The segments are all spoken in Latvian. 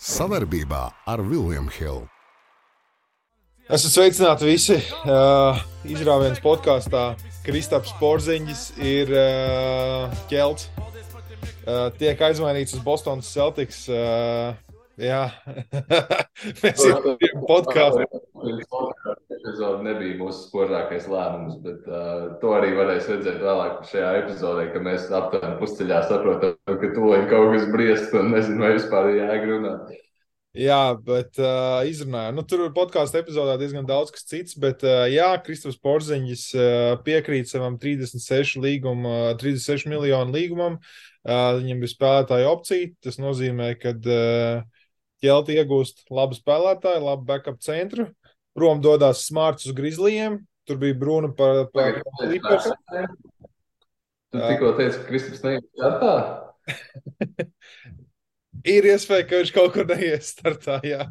Savarbībā ar Vilniņu Hildu. Esat sveicināti visi. Uh, Izrāviens podkāstā Kristaps Porziņš ir uh, ķelts. Uh, tiek aizmainīts uz Bostonas Celtics. Uh, jā, mēs esam podkāstā. Epizode nebija mūsu spožākais lēmums, bet uh, to arī varēs redzēt vēlāk šajā epizodē, ka mēs aptuveni pusceļā saprotam, ka tūlīt kaut kas briest un nezinu, vai vispār ir jāgrunāt. Jā, bet uh, izrunājām. Nu, tur podkāstu epizodē diezgan daudz kas cits, bet uh, jā, Kristofers Porziņš uh, piekrīt savam 36, līguma, 36 miljonu līgumam. Uh, viņam bija spēlētāja opcija. Tas nozīmē, ka uh, ķelti iegūst labu spēlētāju, labu backup centru. Prom dodas smarts uz Grizzlyiem. Tur bija brūna par, Clippers. Tu tikko teici, ka Kristofers neiet startā? ir iespēja, ka viņš kaut kur neies startā, jā,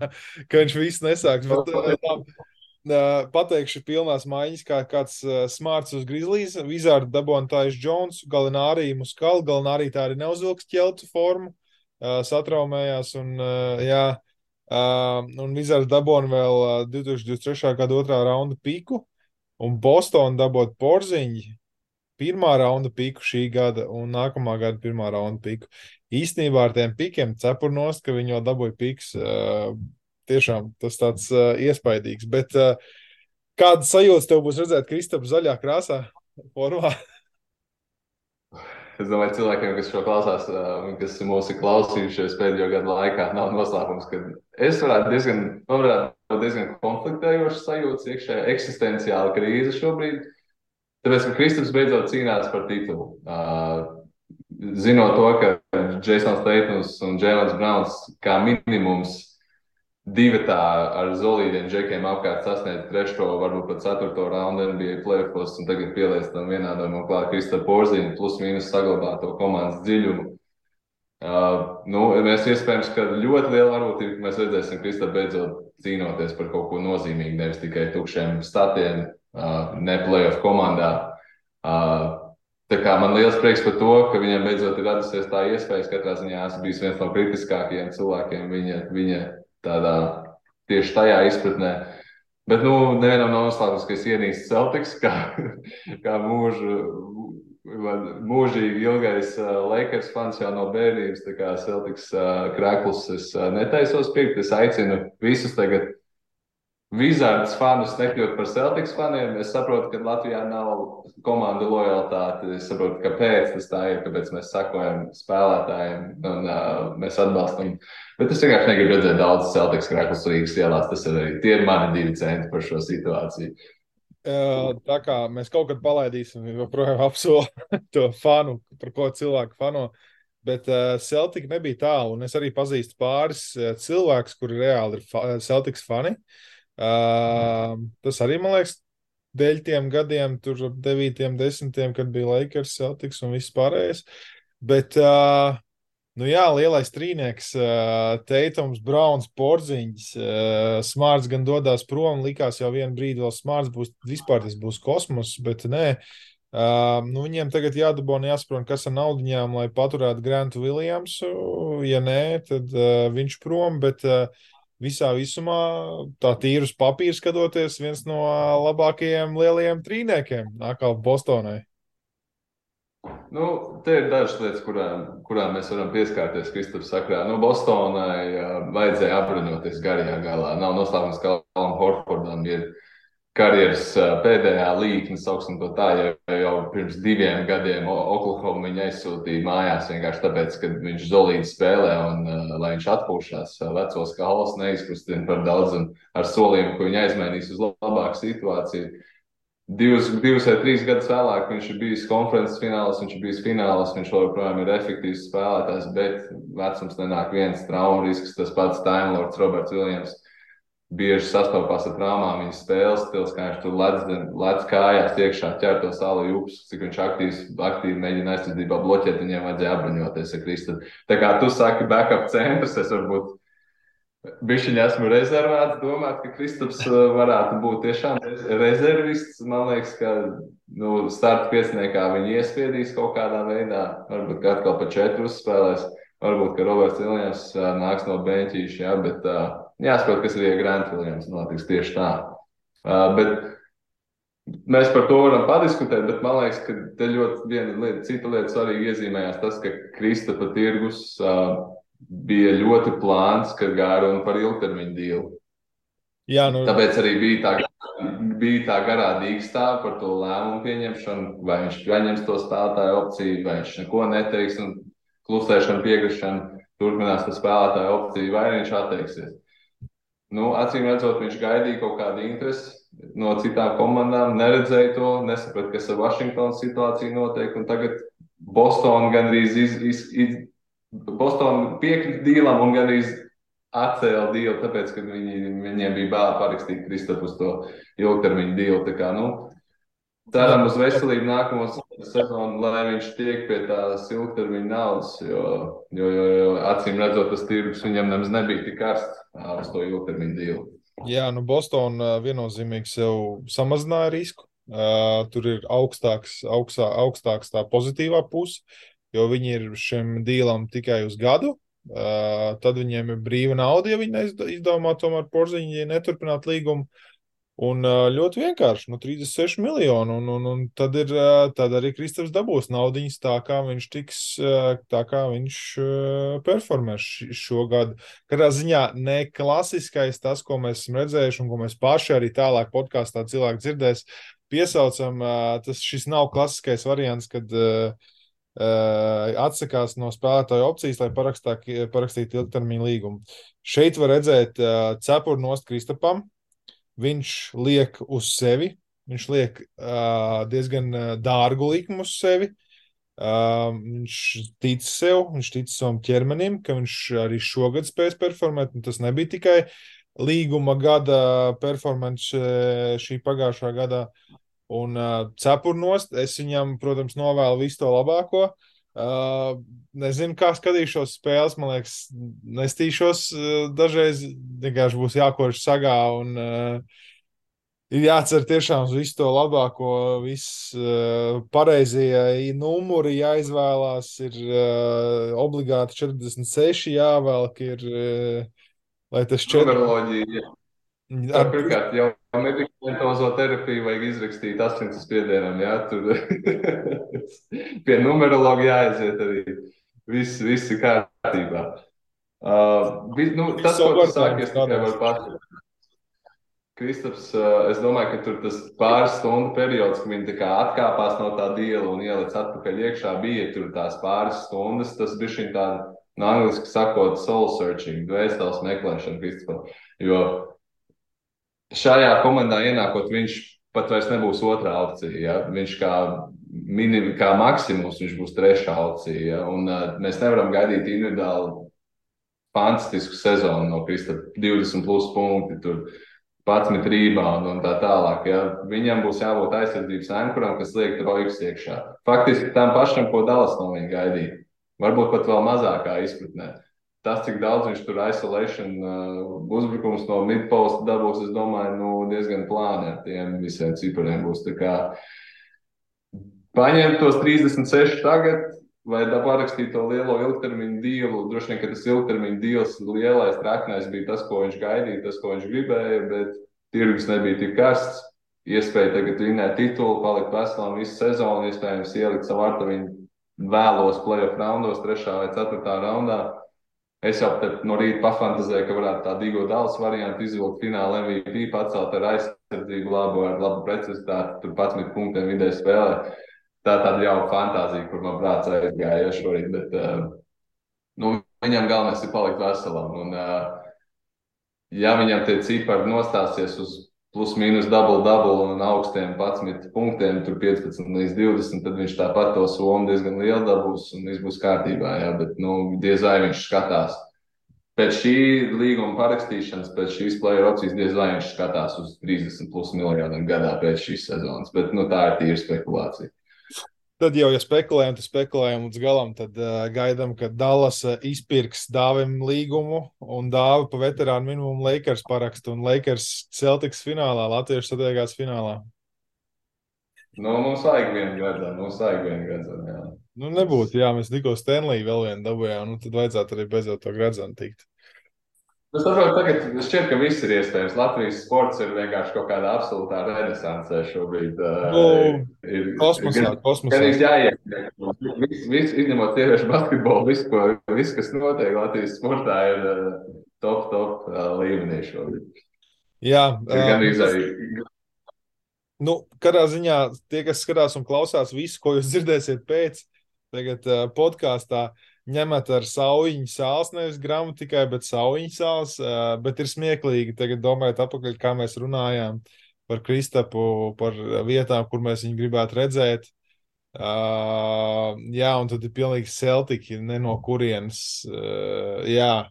ka viņš visu nesāks. Bet, tā, uh, pateikšu, pilnās maiņas, kā kāds uh, smārts uz Grizzlies, Vizārda dabontājas Jones, Galinārī Muskal, Galinārī tā arī neuzvilks ķeltu formu, satraumējās un, jā, un Vizārda dabona vēl uh, 2023. gada otrā raunda piku, un Boston dabot porziņi, pirmā raunda piku šī gada un nākamā gada pirmā raunda piku. Īstenībā ar tiem pikiem cepurnos, ka viņi jau dabūja piks, tiešām tas tāds iespaidīgs. Bet kāda sajūta tev būs redzēt Kristapu zaļā krāsā formā? Es domāju, cilvēkiem, kas šo klausās, kas mūsu klausījušies pēdējo gadu laikā, nav noslēpums, ka es varētu diezgan, man varētu diezgan konfliktējošs sajūta, iekšējā eksistenciāla krīze šobrīd. Tāpēc, ka Kristaps beidzot cīnās par titulu. Uh, zinot to, ka Jasons Teitons un Jēlens Browns kā minimums divi tā ar zolīdiem džekiem apkārt sasniedz trešo, varbūt pat ceturto raundu NBA playoffs un tagad pieliec tam vienādojumam klāt Krista Porziņu plus mīnus saglabā to komandas dziļumu. Uh, nu, mēs iespējams, ka ļoti liela varbūtība, ka mēs redzēsim Krista beidzot cīnoties par kaut ko nozīmīgu, nevis tikai tukšiem statiem, ne playoff komandā. Tā kā man liels prieks par to, ka viņam beidzot ir radusies tā iespēja. Katrā ziņā esmu bijis viens no kritiskākajiem cilvēkiem viņa, viņa tādā tieši tajā izpratnē. Bet, nu, nevienam nav noslēpums, ka es ienīstu Celtics kā, kā mūžu, mūžīgi ilgais Lakers fans jau no bērnības. Tā kā Celtics krēklus es netaisos pirkt. Es aicinu visus tagad Vizards fanus nekļūt par Celtics faniem. Es saprotu, ka Latvijā nav komandu lojalitāte. Es saprotu, kāpēc tas tā ir, kāpēc mēs sakojam spēlētājiem un uh, mēs atbalstam. Bet es vienkārši negribu redzēt daudz Celtics krāklus Rīgas ielās. Tas ir arī tie ir mani divi centi par šo situāciju. Tā kā mēs kaut kad palaidīsim, joprojām apsolu to fanu, par ko cilvēku fano. Bet uh, Celtic nebija tālu, un es arī pazīstu pāris uh, cilvēkus, kuri reāli ir fa Celtics fani. Uh, Uh, tas arī, man liekas, dēļ tiem gadiem, tur 9, 10, kad bija Lakers, Celtics un viss pārējais. Bet, uh, nu jā, lielais trīnieks, uh, Teitums, Browns, Porziņš, uh, Smārts gan dodas prom, likās jau vienu brīdi vēl Smārts būs, vispār tas būs kosmos, bet nē. Uh, nu, viņiem tagad jādabūna jāsaprot, kas ar naudiņām, lai paturētu Grantu Williamsu. Ja nē, tad uh, viņš prom, bet uh, visā visumā, tā tīrus papīrs skatoties, viens no labākajiem lielajiem trīniekiem nākamā Bostonai. Nu, te ir dažas lietas, kurām, kurām mēs varam pieskarties Kristaps sakrā. Nu, Bostonai uh, vajadzēja apbruņoties garajā galā. Nav noslēpums, ka Alam Horfordam ir karjeras pēdējā līnija, sauksim to tā, jau, jau pirms diviem gadiem Oklahoma viņa aizsūtīja mājās vienkārši tāpēc, ka viņš zolīti spēlē un lai viņš atpūšās vecos kalos, neizkustina par daudz un ar solījumu, ka viņa aizmainīs uz labāku situāciju. Divus, divus vai trīs gadus vēlāk viņš ir bijis konferences fināls, viņš ir bijis fināls, viņš joprojām ir efektīvs spēlētājs, bet vecums nenāk viens traumu risks, tas pats Time Lords Roberts Viljams bieži sastopās ar traumām. Viņa spēles stils, kā viņš tur lec, kājās iekšā, ķer to salu jūpas, cik viņš aktīvs, aktīvi mēģina aizsardzībā bloķēt, viņiem vajadzēja apbruņoties ar Kristu. Tā kā tu saki backup centrs, es varbūt bišķiņi esmu rezervēts domāt, ka Kristaps uh, varētu būt tiešām rezervists. Man liekas, ka nu, starta pieciniekā viņi iespiedīs kaut kādā veidā, varbūt atkal pa četru uzspēlēs. Varbūt, ka Roberts Viljams nāks no beņķīša, jā, bet jāsaprot, kas ir Grants Viljams notiks tieši tā. Bet mēs par to varam padiskutēt, bet man liekas, ka te ļoti viena lieta, cita lieta svarīgi iezīmējās tas, ka Kristapa tirgus bija ļoti plāns, ka gāja runa par ilgtermiņu dīlu. Jā, nu... Tāpēc arī bija tā, bija tā garā dīkstāve par to lēmumu pieņemšanu, vai viņš pieņems to spēlētāju opciju, vai viņš neko neteiks. Un, klusēšana, piekrišana, turpinās tā spēlētāja opcija, vai viņš atteiksies. Nu, acīm redzot, viņš gaidīja kaut kādu interesi no citām komandām, neredzēja to, nesaprata, kas ar Vašingtonas situāciju notiek. Tagad Bostonā gandrīz iz, iz, iz, Boston piekrita dīlam un gandrīz atcēla dīlu, tāpēc, ka viņi, viņiem bija bēl parakstīt Kristofus to ilgtermiņu dīlu. Tā kā, nu, ceram uz veselību nākamos sezonu, lai viņš tiek pie tās ilgtermiņa naudas, jo, jo, jo, jo acīm redzot, tas tirgus viņam nemaz nebija tik karsts uz to ilgtermiņa dīlu. Jā, nu Bostonā viennozīmīgi sev samazināja risku. Uh, tur ir augstāks, augstā, augstāks tā pozitīvā puse, jo viņi ir šim dīlam tikai uz gadu. Uh, tad viņiem ir brīva nauda, ja viņi izdomā tomēr porziņi neturpināt līgumu. Un ļoti vienkārši, nu, 36 miljoni. Un, un, un tad, ir, tad arī Kristofers dabūs naudiņas tā, kā viņš tiks, tā kā viņš performēs šo gadu. Katrā ziņā ne klasiskais tas, ko mēs esam redzējuši un ko mēs paši arī tālāk podkāstā cilvēki dzirdēs, piesaucam, tas šis nav klasiskais variants, kad atsakās no spēlētāju opcijas, lai parakstītu ilgtermiņa līgumu. Šeit var redzēt cepuru nost Kristapam, viņš liek uz sevi, viņš liek uh, diezgan dārgu likumu uz sevi. Uh, viņš tic sev, viņš tic savam ķermenim, ka viņš arī šogad spēs performēt. Tas nebija tikai līguma gada performance šī pagājušā gadā. Un uh, cepurnost, es viņam, protams, novēlu visu to labāko. Uh, nezinu, kā skatīšos spēles. Man liekas, nestīšos. Uh, dažreiz vienkārši būs jākož sagā un uh, ir jācer tiešām uz visu to labāko. Viss uh, pareizie numuri jāizvēlās. Ir uh, obligāti 46 jāvelk. Ir, uh, lai tas 4. Numeroloģija. Ar... Pirmkārt, jau medikamentozo terapiju vajag izrakstīt asins spiedienam, jā, tur pie numerologa jāaiziet arī. Viss, viss ir kārtībā. Uh, vis, nu, tas, ko tu sāki, es tikai varu pateikt. Kristaps, es domāju, ka tur tas pāris stundu periods, kad viņi atkāpās no tā diela un ieliec atpakaļ iekšā, bija tur tās pāris stundas. Tas bija šī tāda, no angliski sakot, soul searching, dvēseles meklēšana Kristapam. Jo šajā komandā ienākot, viņš pat vairs nebūs otrā opcija. Ja? Viņš kā, minim, kā maksimums viņš būs trešā opcija. Ja? Un, uh, mēs nevaram gaidīt individuāli fantastisku sezonu no Krista 20 plus punkti. Tur. 11 reboundu un tā tālāk. Ja? Viņam būs jābūt aizsardzības ankuram, kas liek trojus iekšā. Faktiski tam pašam, ko Dallas no viņa gaidīja. Varbūt pat vēl mazākā izpratnē. Uh, tas, cik daudz viņš tur isolation uh, uzbrukums no midposta dabūs, es domāju, nu, diezgan plāni ar tiem visiem cipariem būs. Paņemt tos 36 tagad, vai parakstīt to lielo ilgtermiņu dīlu. Droši vien, ka tas ilgtermiņa dīls, lielais traknais bija tas, ko viņš gaidīja, tas, ko viņš gribēja, bet tirgus nebija tik karsts. Iespēja tagad vinēt titulu, palikt veselam visu sezonu, iespējams, ielikt savu vārtu viņu vēlos playoff raundos, trešā vai ceturtā raundā. Es jau no rīta pafantazēju, ka varētu tādu Digo Dāles variantu izvilkt fināla MVP, pacelt ar aizsardzību labu, ar labu precizitāti, tur 11 punktiem vidē spēlē. Tā tāda jau fantāzija, kur man prāts aizgāja šorīt, bet uh, nu, viņam galvenais ir palikt veselam. Un, uh, ja viņam tie cipari nostāsies uz plus mīnus double double un augstiem 11 punktiem, tur 15 līdz 20, tad viņš tāpat to somu diezgan lielu dabūs un viss būs kārtībā. Jā, bet nu, diez vai viņš skatās. Pēc šī līguma parakstīšanas, pēc šīs player opcijas, diez vai viņš skatās uz 30 plus miljoniem gadā pēc šīs sezonas, bet nu, tā ir tīra spekulācija. Tad jau, ja spekulējam, tad spekulējam līdz galam. Tad uh, gaidām, ka Dallas uh, izpirks dāvim līgumu un dāvi pa veterānu minimumu Lakers parakstu un Lakers Celtics finālā, Latvijas satiekās finālā. Nu, mums vajag vienu gadu, mums vajag vienu gadu. Jā. Nu, nebūtu, jā, mēs tikko Stanley vēl vienu dabūjām, nu tad vajadzētu arī beidzot to gradzenu tikt. Es saprotu, tagad šķiet, ka viss ir iespējams. Latvijas sports ir vienkārši kaut kādā absolūtā renesansē šobrīd. Nu, ir kosmosā, kosmosā. Gan ir jāiet. Viss, viss izņemot sieviešu basketbolu, viss, ko, viss, kas notiek Latvijas sportā, ir top, top līmenī šobrīd. Jā, gan arī. Nu, kādā ziņā tie, kas skatās un klausās visu, ko jūs dzirdēsiet pēc tagad uh, podkāstā, uh, ņemat ar sauļu sāls, nevis gramatikai, bet sauļu sāls. Bet ir smieklīgi tagad domājot atpakaļ, kā mēs runājām par Kristapu, par vietām, kur mēs viņu gribētu redzēt. Uh, jā, un tad ir pilnīgi celtiki, ne no kurienes. Uh, jā,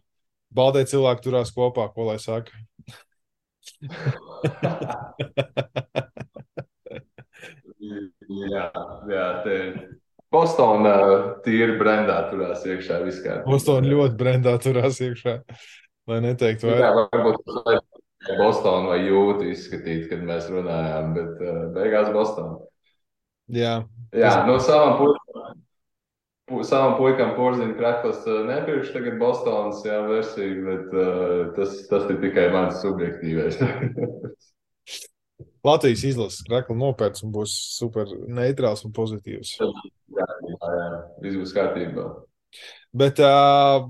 baldē cilvēki turās kopā, ko lai saka. jā, jā, te Bostonā tīri brendā turās iekšā viskā. Bostonā ļoti brendā turās iekšā. Lai neteiktu, vai. Jā, varbūt Bostonā vai jūtu izskatīt, kad mēs runājām, bet uh, beigās Bostonā. Jā. Jā, tas... no savam puikam. Savam puikam porziņu krekls uh, nepirkšu tagad Bostonas jā, versiju, bet uh, tas, tas ir tikai mans subjektīvais. Latvijas izlases krekla nopērts un būs super neitrāls un pozitīvs. Jā, jā, jā. viss būs kārtībā. Bet uh,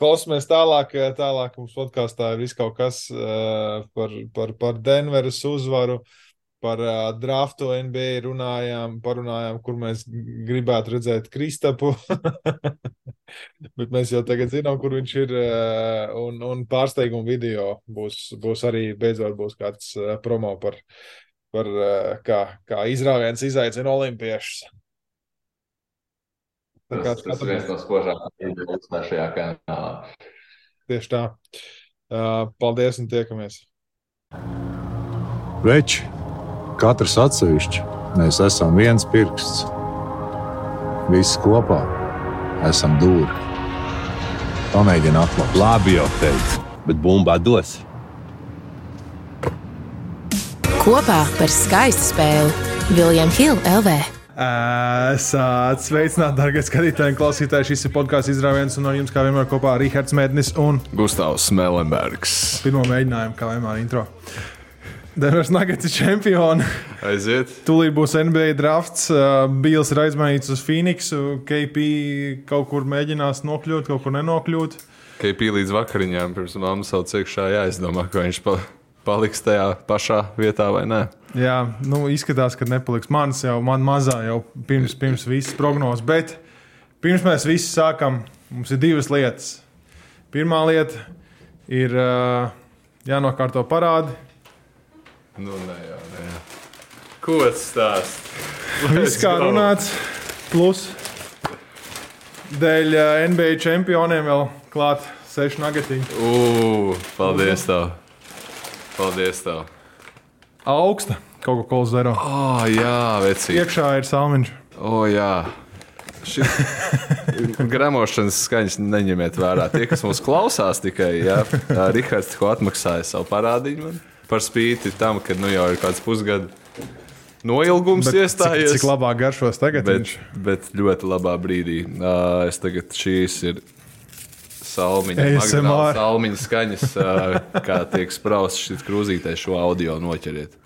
klausāmies tālāk, tālāk mums podkāstā ir viss kaut kas uh, par, par, par Denveras uzvaru, par uh, draftu NBA runājām, parunājām, kur mēs gribētu redzēt Kristapu. Bet mēs jau tagad zinām, kur viņš ir. Uh, un, un pārsteigumu video būs, būs arī beidzot būs kāds uh, promo par, par uh, kā, kā izrāviens izaicina olimpiešus. Tas, tas ir viens no spožākajiem šajā kanālā. Tieši tā. Uh, paldies un tiekamies. Veči, katrs atsevišķi, mēs esam viens pirksts. Visi kopā esam dūri. Pamēģini atklāt. Labi jau teicu, bet bumba dos. Kopā par skaistu spēli Viljams Hilde LV. Esat sveicināti, darbie skatītāji un klausītāji. Šis ir podkāsts izrāviens, un no jums, kā vienmēr, kopā ar Rahards Mēdnis un Gustavs Smelenbergs. Pirmo mēģinājumu, kā vienmēr, intro. Denveras Nuggets ir čempioni. Aiziet. Tūlīt būs NBA drafts. Bils ir aizmainīts uz Phoenixu. KP kaut kur mēģinās nokļūt, kaut kur nenokļūt. KP līdz vakariņām pirms mammas sauc iekšā jāizdomā, ko viņš pa, paliks tajā pašā vietā vai nē. Jā, nu, izskatās, ka nepaliks mans jau, man mazā jau pirms, pirms visas prognozes. Bet pirms mēs visi sākam, mums ir divas lietas. Pirmā lieta ir uh, jānokārto parādi. Nu, nē, jā, nē. Ko tas stāsta? Viss kā runāts, plus dēļ NBA čempioniem vēl klāt seši nagatiņi. Ugh, paldies tev! Paldies tev! augsta kaut ko zero. Oh, jā, vecīgi. Iekšā ir salmiņš. O, oh, jā. Gramošanas skaņas neņemiet vērā. Tie, kas mūs klausās, tikai ja, Rihards tikko atmaksāja savu parādiņu man par spīti tam, ka nu, jau ir kāds pusgads noilgums bet iestājies. Cik, cik labā garšos tagad? Bet, viņš? bet ļoti labā brīdī. Uh, es tagad šīs ir salmiņa, salmiņa skaņas, kā tiek spraustas šis krūzītais šo audio noķeriet.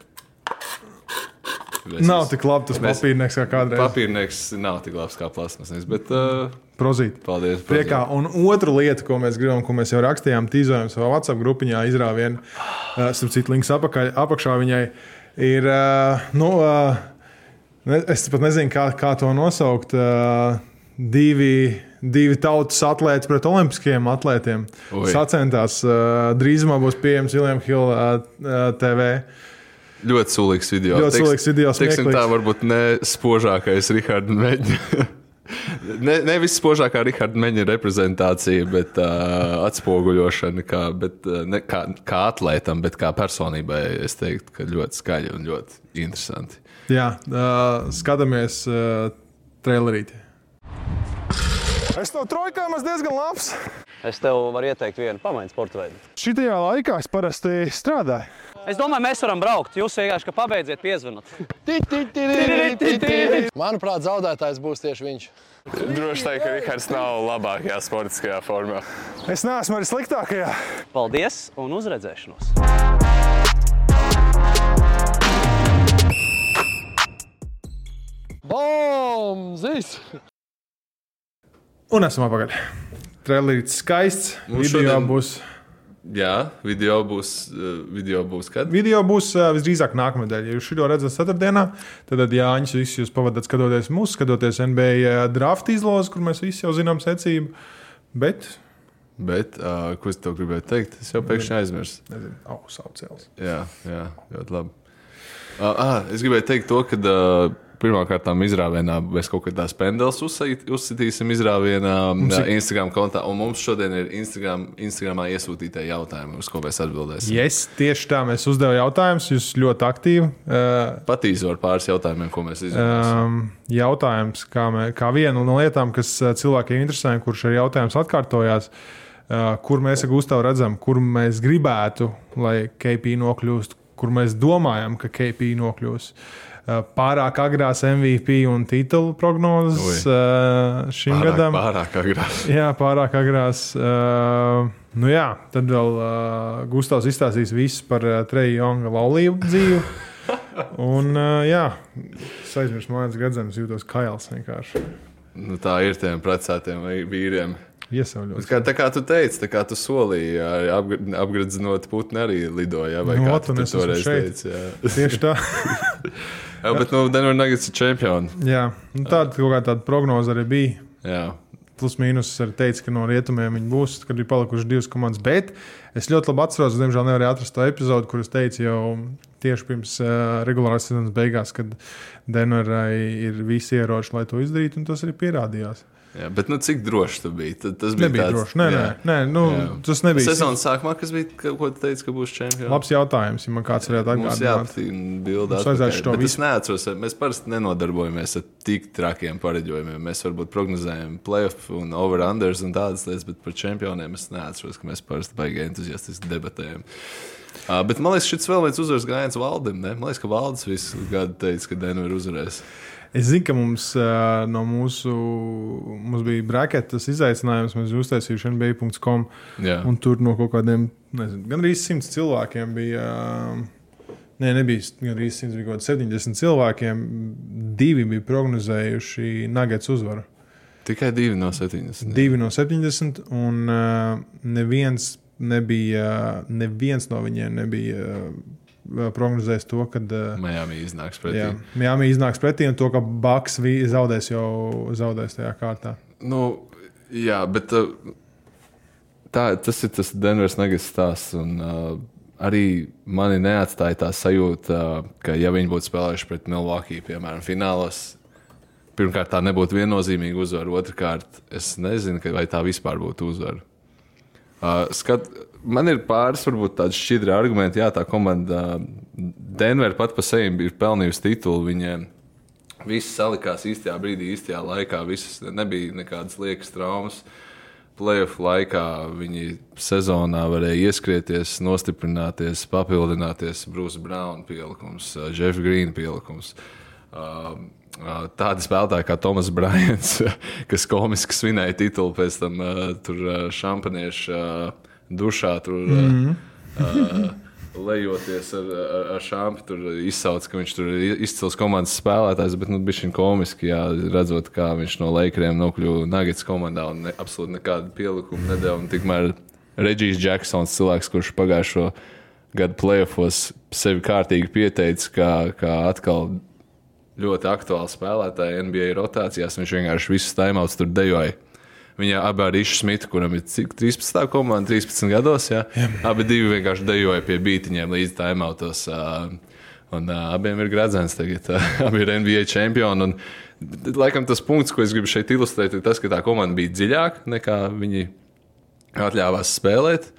Es nav tik labi tas mēs, papīrnieks kā kādreiz. Papīrnieks nav tik labs kā plasmasnis, bet. Uh, Prozīt. Paldies. prozīt. Priekā. Un otra lieta, ko mēs gribam, ko mēs jau rakstījām, tīzojam savā WhatsApp grupiņā, izrāvienā, uh, starp citu, links apakaļ, apakšā viņai ir. Uh, nu, uh, es pat nezinu, kā, kā to nosaukt. Uh, divi, divi tautas atlēti pret olimpiskajiem atlētiem. Ui. Sacentās. Uh, drīzumā būs pieejams Viljams Hilda uh, TV. Ļoti sulīgs video. Ļoti Teiks, sulīgs video. Teiksim, tā varbūt ne spožākais Rihards Meņa. ne, nevis spožākā Riharda Meņa reprezentācija, bet uh, atspoguļošana, kā, bet, ne, kā, kā atlētam, bet kā personībai. Es teiktu, ka ļoti skaļi un ļoti interesanti. Jā, uh, skatāmies uh, trailerīti. Es no trojkām esmu diezgan labs. Es tev varu ieteikt vienu pamaiņu sporta veidu. Šitajā laikā es parasti strādāju. Es domāju, mēs varam braukt. Jūs vienkārši pabeidziet piezvanot. Manuprāt, zaudētājs būs tieši viņš. Droši teikt, ka Rihards nav labākajā sportiskajā formā. Es neesmu arī sliktākajā. Paldies un uzredzēšanos! Bombs! Un esam apakaļ. Trailerīts skaists. Mums Video šodien- būs. Jā, video būs, eh, video būs kad? Video būs uh, visdrīzāk nākamā nedēļa. Ja jūs šo redzat ceturtdienā, tad, tad Jānis visi jūs pavadāt skatoties mūsu, skatoties NBA draft izlozi, kur mēs visi jau zinām secību. Bet, Bet, uh, ko es tev gribēju teikt? Es jau pēkšņi aizmirsu. nezinu, au, saucēls. Jā, jā, ļoti labi. Uh, ah, es gribēju teikt to, ka uh, pirmkārt izrāvienā mēs kaut kādā uzsīt- uzsitīsim izrāvienā Mums ir- Instagram kontā. Un mums šodien ir Instagram, Instagramā iesūtītie jautājumi, uz ko mēs atbildēsim. Yes, tieši tā mēs uzdevām jautājumus. Jūs ļoti aktīvi. Uh, Patīzu ar pāris jautājumiem, ko mēs izdarījām. um, jautājums, kā, mē, kā viena no lietām, kas cilvēkiem interesē, kurš arī jautājums atkārtojās, uh, kur mēs ar Gustavu redzam, kur mēs gribētu, lai KP nokļūst, kur mēs domājam, ka KP nokļūs. Uh, Pārāk agrās MVP un titulu prognozes uh, šim Pārāk, gadam. pārāk agrās. Jā, pārāk agrās. Uh, nu jā, tad vēl uh, Gustavs izstāstīs visu par uh, Treju Jonga laulību dzīvi. Un, uh, jā, es aizmirsu, mājas gadzemes, jūtos kails vienkārši. Nu, tā ir tiem precētiem vī- vīriem. Iesauļot. Bet Kā, tā kā tu teici, tā kā tu solīji, apgr- apgradzinot putni arī lidoja. Vai Nu, kā tu esmu toreiz šeit. teici? Tieši tā. jā, bet nu, Denver Nuggets ir čempioni. jā, nu, tāda kaut kā tāda prognoze arī bija. Jā. Plus mīnus arī teica, ka no rietumiem viņi būs, kad ir palikušas divas komandas. Bet es ļoti labi atceros, diemžēl nevarēju atrast to epizodu, kur es teicu jau tieši pirms uh, regulārās sezonas beigās, kad Denverai ir visi ieroči, lai to izdarītu, un tas arī pierādījās. Jā, bet nu, cik droši tas bija? Tad, tas bija Nebija tāds, droši. Nē, jā. nē, nē, nu, tas nebija. Sezonas sākumā, kas bija, ka, ko tu teici, ka būs čempions? Labs jautājums, ja man kāds varētu atgādināt. jāpatīk bildi. Mums vajadzētu šo Es visu- neatceros, mēs parasti nenodarbojamies ar tik trakiem pareģojumiem. Mēs varbūt prognozējam playoff un over-unders un tādas lietas, bet par čempioniem es neatceros, ka mēs parasti baigi entuziastiski debatējam. Uh, bet man liekas, šis vēl viens uzvaras gājiens valdim. Ne? Man liekas, ka valdes visu gadu teica, ka Denver uzvarēs. Es zinu, ka mums uh, no mūsu mums bija braketas izaicinājums. Mēs uztaisījām NBA.com. Jā. Un tur no kaut kādiem, nezinu, gan arī simts cilvēkiem bija. Uh, Nē, nebija gan arī 100, bija kaut kādi 70 cilvēkiem. Divi bija prognozējuši Nuggets uzvaru. Tikai divi no 70. Divi no 70, un uh, neviens, nebija, neviens no viņiem nebija uh, prognozējis to, ka uh, Miami iznāks pretī. Jā, Miami iznāks pretī un to, ka Baks zaudēs jau zaudēs tajā kārtā. Nu, jā, bet uh, tā, tas ir tas Denveras Nuggets stāsts. Un, uh, arī mani neatstāja tā sajūta, ka, ja viņi būtu spēlējuši pret Milwaukee, piemēram, finālos, pirmkārt, tā nebūtu viennozīmīga uzvara. Otrakārt, es nezinu, vai tā vispār būtu uzvara. Uh, skat, man ir pāris, varbūt tādi šķidri argumenti. Jā, tā komanda uh, Denver pat par sevi ir pelnījusi titulu. Viņiem viss salikās īstajā brīdī, īstajā laikā. Visas nebija nekādas liekas traumas. Playoff laikā viņi sezonā varēja ieskrieties, nostiprināties, papildināties. Brūss Browns pielikums, uh, Jeff Green pielikums. Uh, uh, Tādi spēlētāji kā Tomas Bryants, kas komiski svinēja titulu, pēc tam uh, šampaniešu uh, dušā tur, uh, Mhm. uh, lejoties ar, ar, ar šāpu. Tur izsauca, ka viņš tur ir izcils komandas spēlētājs, bet nu, bija šī komiski, jā, redzot, kā viņš no Lakeriem nokļuva Nuggets komandā un ne, absolūti nekādu pielikumu nedēļu. Tikmēr Reģijs Džeksons, cilvēks, kurš pagājušo gadu playoffs sevi kārtīgi pieteicis, kā, kā atkal ļoti aktuāli spēlētāji NBA rotācijās. Viņš vienkārši visus taimauts tur dejoja. Viņa abi ar Išu Smitu, kuram ir cik 13. komanda, 13 gados. Jā. Jā. Abi divi vienkārši dejoja pie bītiņiem līdz taimautos. Un uh, abiem ir gradzens tagad. Uh, abi ir NBA čempioni. Un, laikam tas punkts, ko es gribu šeit ilustrēt, ir tas, ka tā komanda bija dziļāka nekā viņi atļāvās spēlēt.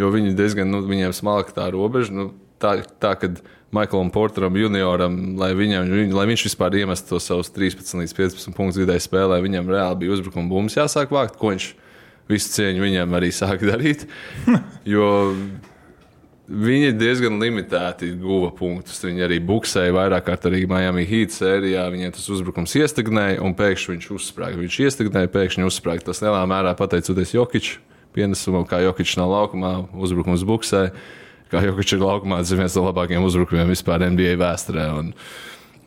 Jo viņi diezgan, nu, viņiem smalka tā robeža. Nu, tā, tā kad Maiklam Porteram, junioram, lai, viņam, viņ, lai viņš vispār iemestu to savus 13 līdz 15 punktus vidēji spēlē. Viņam reāli bija uzbrukuma bumbas jāsāk vākt, ko viņš visu cieņu viņam arī sāka darīt. Jo viņi diezgan limitēti guva punktus. Viņi arī buksēja vairāk kārt arī Miami Heat sērijā. Viņiem tas uzbrukums iestagnēja un pēkšņi viņš uzsprāga. Viņš iestagnēja, pēkšņi uzsprāga. Tas lielā mērā pateicoties Jokičam pienesumam, kā Jokičs nav laukumā, uzbrukums buksē. Kā Jokičs ir laukumā, tas ir viens no labākajiem uzbrukumiem vispār NBA vēsturē. Un,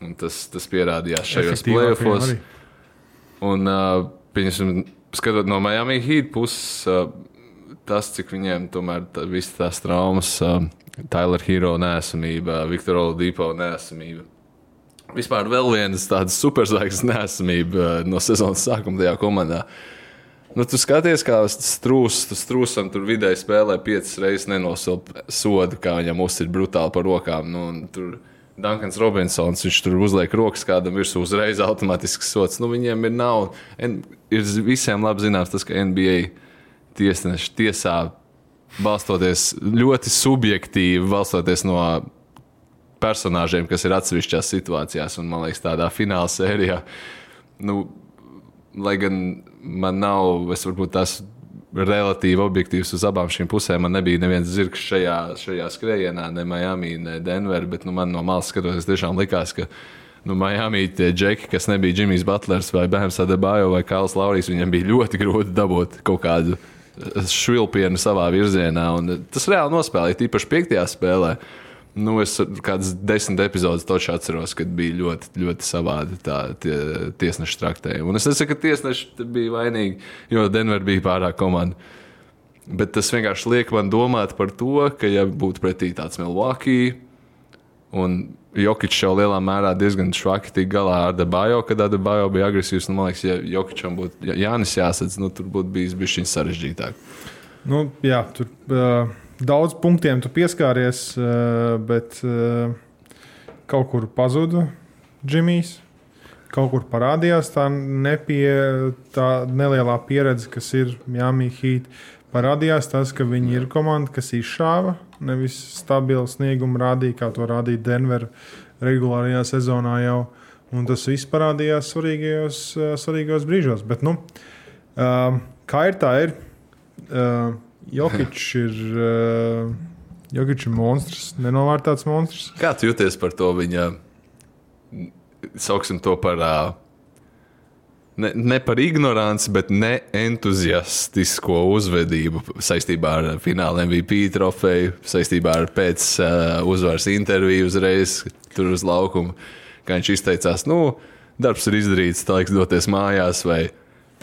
un tas, tas pierādījās šajos playoffs. Un, uh, pieņasim, skatot no Miami Heat puses, uh, tas, cik viņiem tomēr tā, visas tās traumas, uh, Tyler Hero nesamība, Viktora Oladipo nesamība. Vispār vēl viens tāds superzvaigznes nesamība uh, no sezonas sākuma tajā komandā. Nu, tu skaties, kā strūks, tu strūksam tur vidēji spēlē piecas reizes nenosilpa sodu, kā viņam uzsver brutāli par rokām. Nu, tur Dankans Robinsons, viņš tur uzliek rokas kādam virsū uzreiz automātisks sots. Nu, viņiem ir nav, ir visiem labi zināms tas, ka NBA tiesneši tiesā balstoties ļoti subjektīvi, balstoties no personāžiem, kas ir atsevišķās situācijās, un man liekas, tādā fināla sērijā. Nu, lai gan man nav, es varbūt tās relatīvi objektīvs uz abām šīm pusēm. Man nebija neviens zirgs šajā, šajā skrējienā, ne Miami, ne Denver, bet nu, man no malas skatoties, tiešām likās, ka nu, Miami tie džeki, kas nebija Džimijs Butlers vai Bēns Adebajo vai Kāls Laurijas, viņam bija ļoti grūti dabūt kaut kādu švilpienu savā virzienā. Un tas reāli nospēlēja, tīpaši piektajā spēlē. Nu, es kādas desmit epizodes toču atceros, kad bija ļoti, ļoti savādi tā, tie tiesneši traktējumi. Un es nesaku, ka tiesneši bija vainīgi, jo Denver bija pārāk komanda. Bet tas vienkārši liek man domāt par to, ka, ja būtu pretī tāds Milwaukee, un Jokičs jau lielā mērā diezgan švaki tika galā ar Debajo, kad Debajo bija agresīvs, nu, man liekas, ja Jokičam būtu Jānis jāsadz, nu, tur būtu bijis bijis sarežģītāk. Nu, jā, tur. Uh daudz punktiem tu pieskāries, eh, bet eh, kaut kur pazuda Džimijs. Kaut kur parādījās tā, nepie, tā nelielā pieredze, kas ir Miami Heat. Parādījās tas, ka viņi ir komanda, kas izšāva, nevis stabilu sniegumu rādīja, kā to rādīja Denver regulārajā sezonā jau. Un tas viss parādījās svarīgajos, eh, svarīgajos brīžos. Bet, nu, kā ir tā, ir. Jokic ir. Uh, Jokic ir monstrs, nenovērtēts monstrs. Kā tu jūties par to viņa? Sauksim to par. Uh, ne, ne par ignoranci, bet ne entuziastisko uzvedību saistībā ar fināla MVP trofeju, saistībā ar pēc uh, uzvaras interviju uzreiz tur uz laukuma. Kā viņš izteicās, nu, darbs ir izdarīts, tā laiks doties mājās. Vai,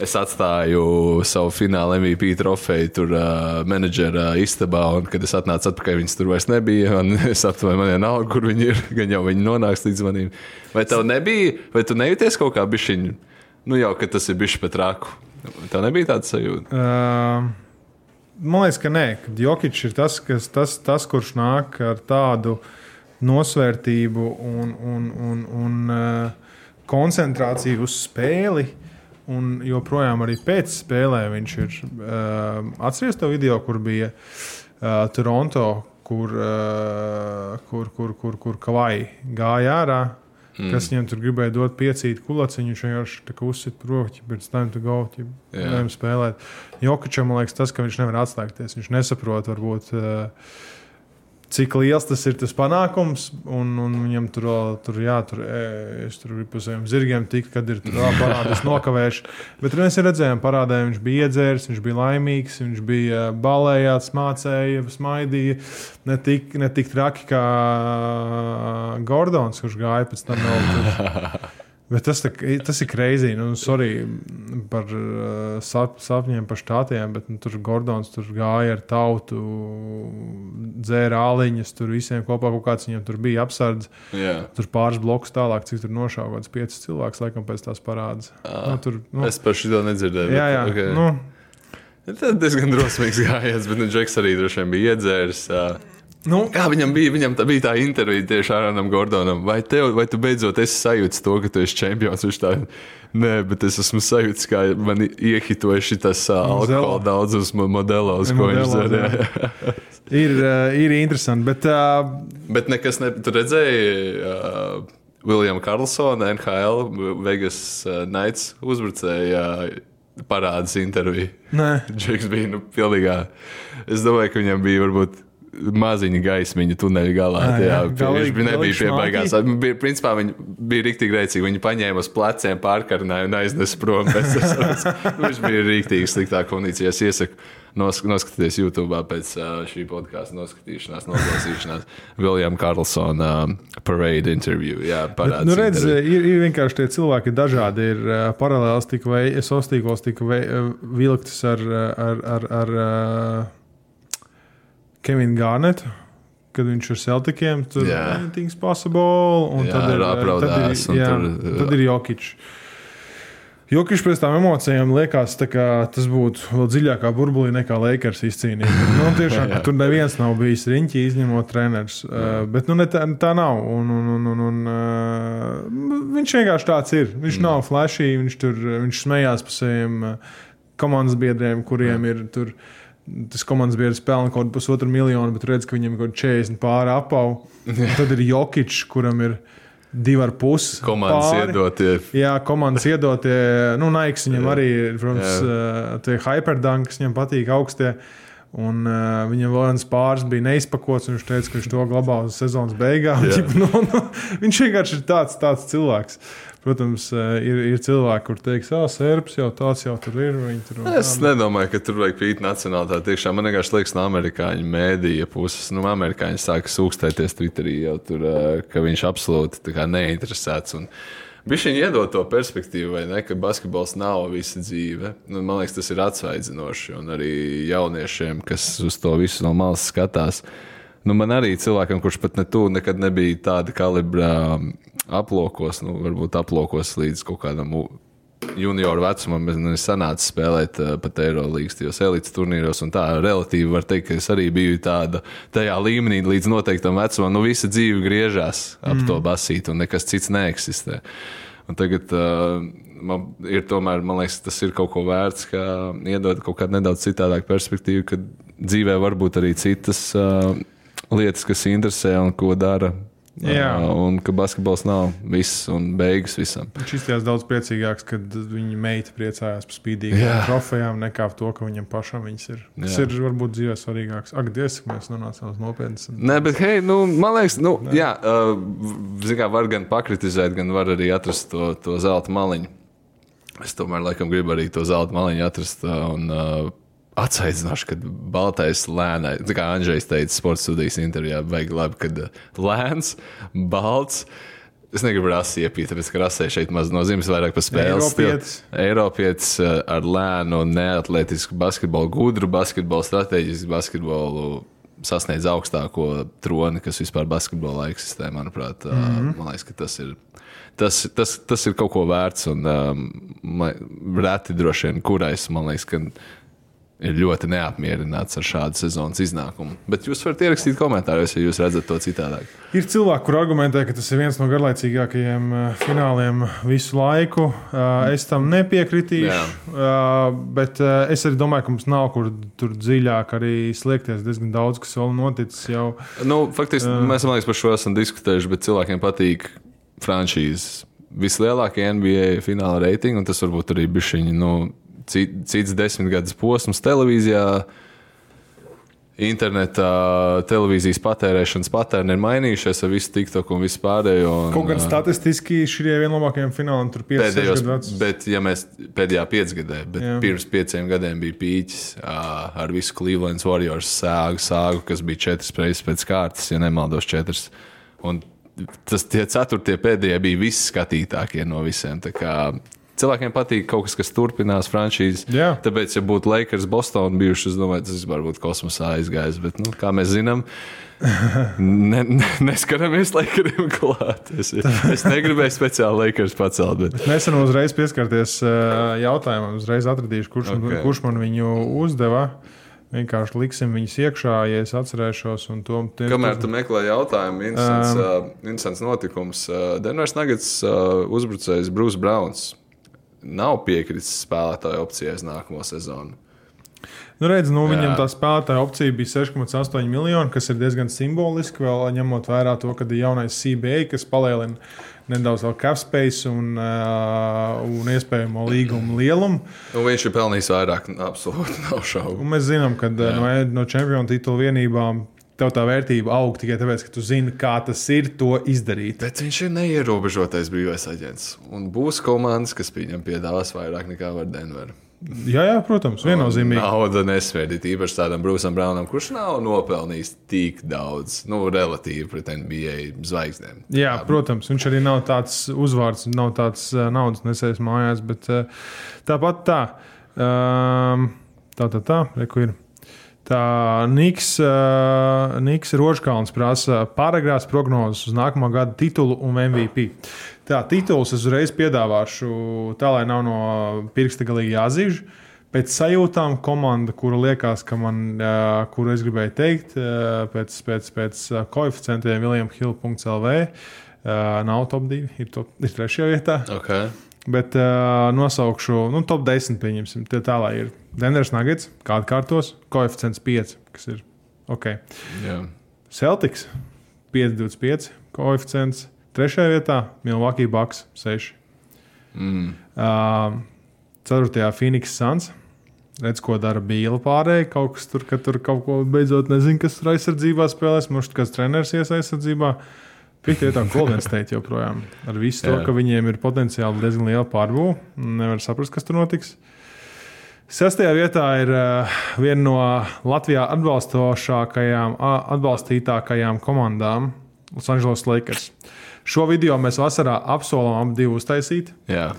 Es atstāju savu fināla MVP trofeju tur uh, menedžera istabā, un kad es atnācu atpakaļ, viņas tur vairs nebija. Es aptvēru, man vienalga, kur viņi ir, gan jau viņi nonāks līdz manim. Vai tev nebija, vai tu nejūties kaut kā bišķiņu, nu jau, ka tas ir bijis pat rāku? Tev nebija tāda sajūta? Uh, man liekas, ka nē, Jokic ir tas, kas, tas, tas, kurš nāk ar tādu nosvērtību un, un, un, un uh, koncentrāciju uz spēli Un joprojām arī pēc spēlē viņš ir uh, atceries to video, kur bija uh, Toronto, kur, uh, kur, kur, kur, kur Kavai gāja ārā. Mm. Kas viņam tur gribēja dot piecīt kulaciņu, viņš vienkārši uzsita proķi, pēc tam tu gauti, nevar spēlēt. Jokačam, man liekas, tas, ka viņš nevar atslēgties, viņš nesaprot, varbūt. Uh, cik liels tas ir tas panākums. Un, un viņam tur, tur jā, tur, e, es tur biju pa saviem zirgiem, tik, kad ir parādījis nokavējuši. Bet mēs redzējām, parādē viņš bija iedzēris, viņš bija laimīgs, viņš bija balējāts, mācēja, smaidīja. Ne tik, ne tik traki kā Gordons, kurš gāja pēc tam vēl tur. Bet tas, tā, tas ir kreizīgi. Nu, sorry par uh, sap, sapņiem, par štātiem, bet nu, tur Gordons tur gāja ar tautu, dzēra āliņas, tur visiem kopā kaut kāds viņam tur bija apsardz. Yeah. Tur pāris blokus tālāk, cik tur kāds piecus cilvēkus, laikam pēc tās parādas. Ah, nu, tur, nu, es par šo nedzirdēju. Jā, jā. Bet, okay. nu, Tas diezgan drosmīgs gājiens, bet nu, Džeks arī droši vien bija iedzēris. Uh, Nu, Kā viņam bija, viņam tā bija tā intervija tieši ar Arnam Gordonam. Vai, tev, vai tu beidzot esi sajūtis to, ka tu esi čempions? Viņš tā, nē, bet es esmu sajūtis, kā man iehitoja šis alkohola daudzums modelos, ko viņš jā. ir, uh, ir interesanti, bet uh, Bet nekas, ne, tu redzēji, uh, Viljams Karlsona, NHL, Vegas uh, Knights uzbrucēja uh, parādas interviju. Nē. Džeks bija nu, pilnīgā. Es domāju, ka viņam bija varbūt. Maziņa gaismiņa tuneļa galā. Ā, Jā, jā, jā, galīgi- viņš bija nebija galīgi pie šmaki. beigās. Bija, principā viņi bija rīktīgi rēcīgi. Viņi paņēma uz pleciem, pārkarināja un aiznesa prom. tas. viņš bija rīktīgi sliktā kondīcijā. Es iesaku nos, noskatīties YouTube pēc ā, šī podkāstu noskatīšanās, noklausīšanās. Viljams Karlsona parade interview. Jā, Bet, nu, redz, interviju. ir, ir vienkārši tie cilvēki dažādi. Ir uh, paralēls, tik vai sociālos tīklos tika vei- uh, vilktas ar, uh, ar, ar, ar uh, Kevinu Gārnetu. Kad viņš ir Celticiem, tur Jā. anything's possible. Un Jā, tad ir, uh, apraudās, tad ir, jā, tur- tad ir Jokičs. Jokišs pēc tam emocijām liekas, kā tas būtu vēl dziļākā burbulī nekā Lakers izcīnīja. Nu, tiešām, ka tur neviens nav bijis riņķī, izņemot treneris. Uh, bet nu, ne tā, tā nav. Un, un, un, un, un, uh, viņš vienkārši tāds ir. Viņš mm. nav flashy, viņš tur viņš smējās par saviem uh, komandas biedriem, kuriem ir tur. Tas komandas biedrs pelna kaut kādu pusotru miljonu, bet redz, ka viņam ir kaut kāda 40 pāri apau. Tad ir Jokičs, kuram ir divi ar pusi. Komandas pāri. iedotie. Jā, komandas iedotie, nu, Naiks viņam arī ir, protams, uh, tie hyperdankas, viņam patīk augstie. Un uh, viņam vēl viens pāris bija neizpakots, un viņš teica, ka viņš to glabā uz sezonas beigām. Jā. Ķip, nu, nu, viņš vienkārši ir tāds, tāds cilvēks. Protams, uh, ir, ir cilvēki, kur teiks, ah, sērps jau tāds jau tur ir. Tur, Es tā. nedomāju, ka tur vajag pīt nacionālitāti. Tiešām man vienkārši liekas, no amerikāņu mēdīja puses, nu, amerikāņi sāka sūkstēties Twitterī jau tur, eh, ka viņš absolūti neinteresēts. Un... Viņš viņam iedod to perspektīvu, vai ne, ka basketbols nav visa dzīve. Nu, man liekas, tas ir atsvaidzinoši. Un arī jauniešiem, kas uz to visu no malas skatās, nu, man arī cilvēkam, kurš pat ne tuvu nekad nebija tāda kalibra um, aplokos, nu, varbūt aplokos līdz kaut kādam junioru vecumam, man ir sanācis spēlēt uh, pat Eirolandes, tajos elites turnīros. Tā relatīvi var teikt, ka es arī biju tāda, tajā līmenī līdz noteiktam vecumam. Nu, visa dzīve griežās ap mm. to basītu, un nekas cits neeksistē. Un tagad uh, man ir tomēr, man liekas, tas ir kaut ko vērts, ka iedod kaut kādu nedaudz citādāku perspektīvu, ka dzīvē var būt arī citas uh, lietas, kas interesē un ko dara. Jā. Un ka basketbols nav viss un beigas visam. Viņš izskatījās daudz priecīgāks, kad viņa meita priecājās par spīdīgām Jā. trofejām, nekā par to, ka viņam pašam viņas ir. Tas Jā. ir varbūt dzīvē svarīgāks. Ak, Dievs, mēs nonācām uz nopietnas. Nē, bet, hei, nu, man liekas, nu, jā, uh, mērā var gan pakritizēt, gan var arī atrast to, to zelta maliņu. Es tomēr laikam gribu arī to zelta maliņu atrast. Un, uh, Atsaicināšu, ka baltais lēnais, tā kā Andrzejs teica, sports studijas intervijā, vajag labi, kad uh, lēns, balts. Es negribu rasi iepīt, tāpēc, ka rasē šeit maz nozīmes vairāk par spēles. Eiropietis. Eiropietis uh, ar lēnu, neatletisku basketbolu, gudru basketbolu, strateģisku basketbolu sasniedz augstāko troni, kas vispār basketbolā eksistē. Manuprāt, mm. -hmm. man liekas, ka tas ir. Tas, tas, tas ir kaut ko vērts, un um, reti droši vien, kurais man liekas, ka ir ļoti neapmierināts ar šādu sezonas iznākumu. Bet jūs varat ierakstīt komentāros, ja jūs redzat to citādāk. Ir cilvēki, kur argumentē, ka tas ir viens no garlaicīgākajiem uh, fināliem visu laiku. Uh, Es tam nepiekritīšu. Uh, Bet uh, es arī domāju, ka mums nav kur tur dziļāk arī sliekties. Diezgan daudz, kas vēl noticis jau. Nu, faktiski uh. mēs liekas, par šo esam diskutējuši, bet cilvēkiem patīk franšīzes. Vislielākie NBA fināla reitingi, un tas varbūt arī bija šī nu, cits desmitgades posms televīzijā. Internetā televīzijas patērēšanas patērni ir mainījušies ar visu TikTok un visu pārējo. Un, Kaut gan statistiski šie ir viena no labākajiem fināliem, tur 5 Pēdējos, bet, ja mēs pēdējā piecgadē, bet Jā. Pirms pieciem gadiem bija pīķis ar visu Cleveland Warriors sāgu, sāgu, kas bija četras reizes pēc kārtas, ja nemaldos, četras. Un tas tie ceturtie pēdējie bija visskatītākie no visiem. Tā kā Cilvēkiem patīk kaut kas, kas turpinās franšīzes. Jā. Tāpēc, ja būtu Lakers, Bostonā bijuši, es domāju, tas vispār būtu kosmosā aizgājis. Bet, nu, kā mēs zinām, ne, ne, neskaramies Lakeriem klāt. Es, es negribēju speciāli Lakers pacelt. Bet... Nesen uzreiz pieskarties ā, jautājumam, uzreiz atradīšu, kurš, okay. Ok. kurš man viņu uzdeva. Vienkārši liksim viņus iekšā, ja es atcerēšos. un To, tie, Kamēr tu meklē jautājumu, interesants, um, uh, notikums. Uh, Denveras Nuggets uh, uzbrucējs Brūss Browns nav piekritis spēlētāju opcijai uz nākamo sezonu. Nu, redz, nu, viņam Jā. tā spēlētāja opcija bija 6,8 miljoni, kas ir diezgan simboliski. Vēl ņemot vērā to, ka ir jaunais CBA, kas palielina nedaudz vēl cap space un, uh, un iespējamo līgumu lielumu. Nu, viņš ir pelnījis vairāk, absolūti nav šaubu. Un mēs zinām, ka uh, no, no čempionu titula vienībām tev tā vērtība aug tikai tāpēc, ka tu zini, kā tas ir to izdarīt. Bet viņš ir neierobežotais brīvais aģents. Un būs komandas, kas viņam piedāvās vairāk nekā var Denveru. Jā, jā, protams, viennozīmīgi. Nauda nesvērdīt, īpaši tādam Brūsam Braunam, kurš nav nopelnījis tik daudz, nu, relatīvi pret NBA zvaigznēm. Jā, protams, viņš arī nav tāds uzvārds, nav tāds uh, naudas nesējis mājās, bet uh, tāpat tā. Um, tā, tā, tā, reku ir. Tā Niks, uh, Niks Rožkalns prasa paragrāfs prognozes uz nākamā gada titulu un MVP. Tā tituls es uzreiz piedāvāšu, tā lai nav no pirksta galīgi jāzīž. Pēc sajūtām komanda, kura liekas, ka man, uh, kuru es gribēju teikt, uh, pēc, pēc, pēc koeficientiem Viljamhill.lv, uh, nav top 2, ir, top, ir trešajā vietā. Okay. Bet uh, nosaukšu, nu, top 10, pieņemsim. Tie tā, lai ir Denveras Nuggets, kāda kārtos, koeficients 5, kas ir ok. Jā. Celtics 5,25 koeficients. Trešajā vietā Milwaukee Bucks 6. Mm. Uh, ceturtajā Phoenix Suns. Redz, ko dara Bīla pārējai. Kaut kas tur, ka tur kaut ko beidzot nezinu, kas tur aizsardzībā spēlēs. Mums kāds treneris ies aizsardzībā. Piektajā vietā Golden State joprojām. Ar visu to, ka viņiem ir potenciāli diezgan liela pārbūve. Nevar saprast, kas tur notiks. Sestajā vietā ir uh, viena no Latvijā atbalstošākajām, atbalstītākajām komandām - Los Angeles Lakers. Šo video mēs vasarā apsolām abi uztaisīt. Jā.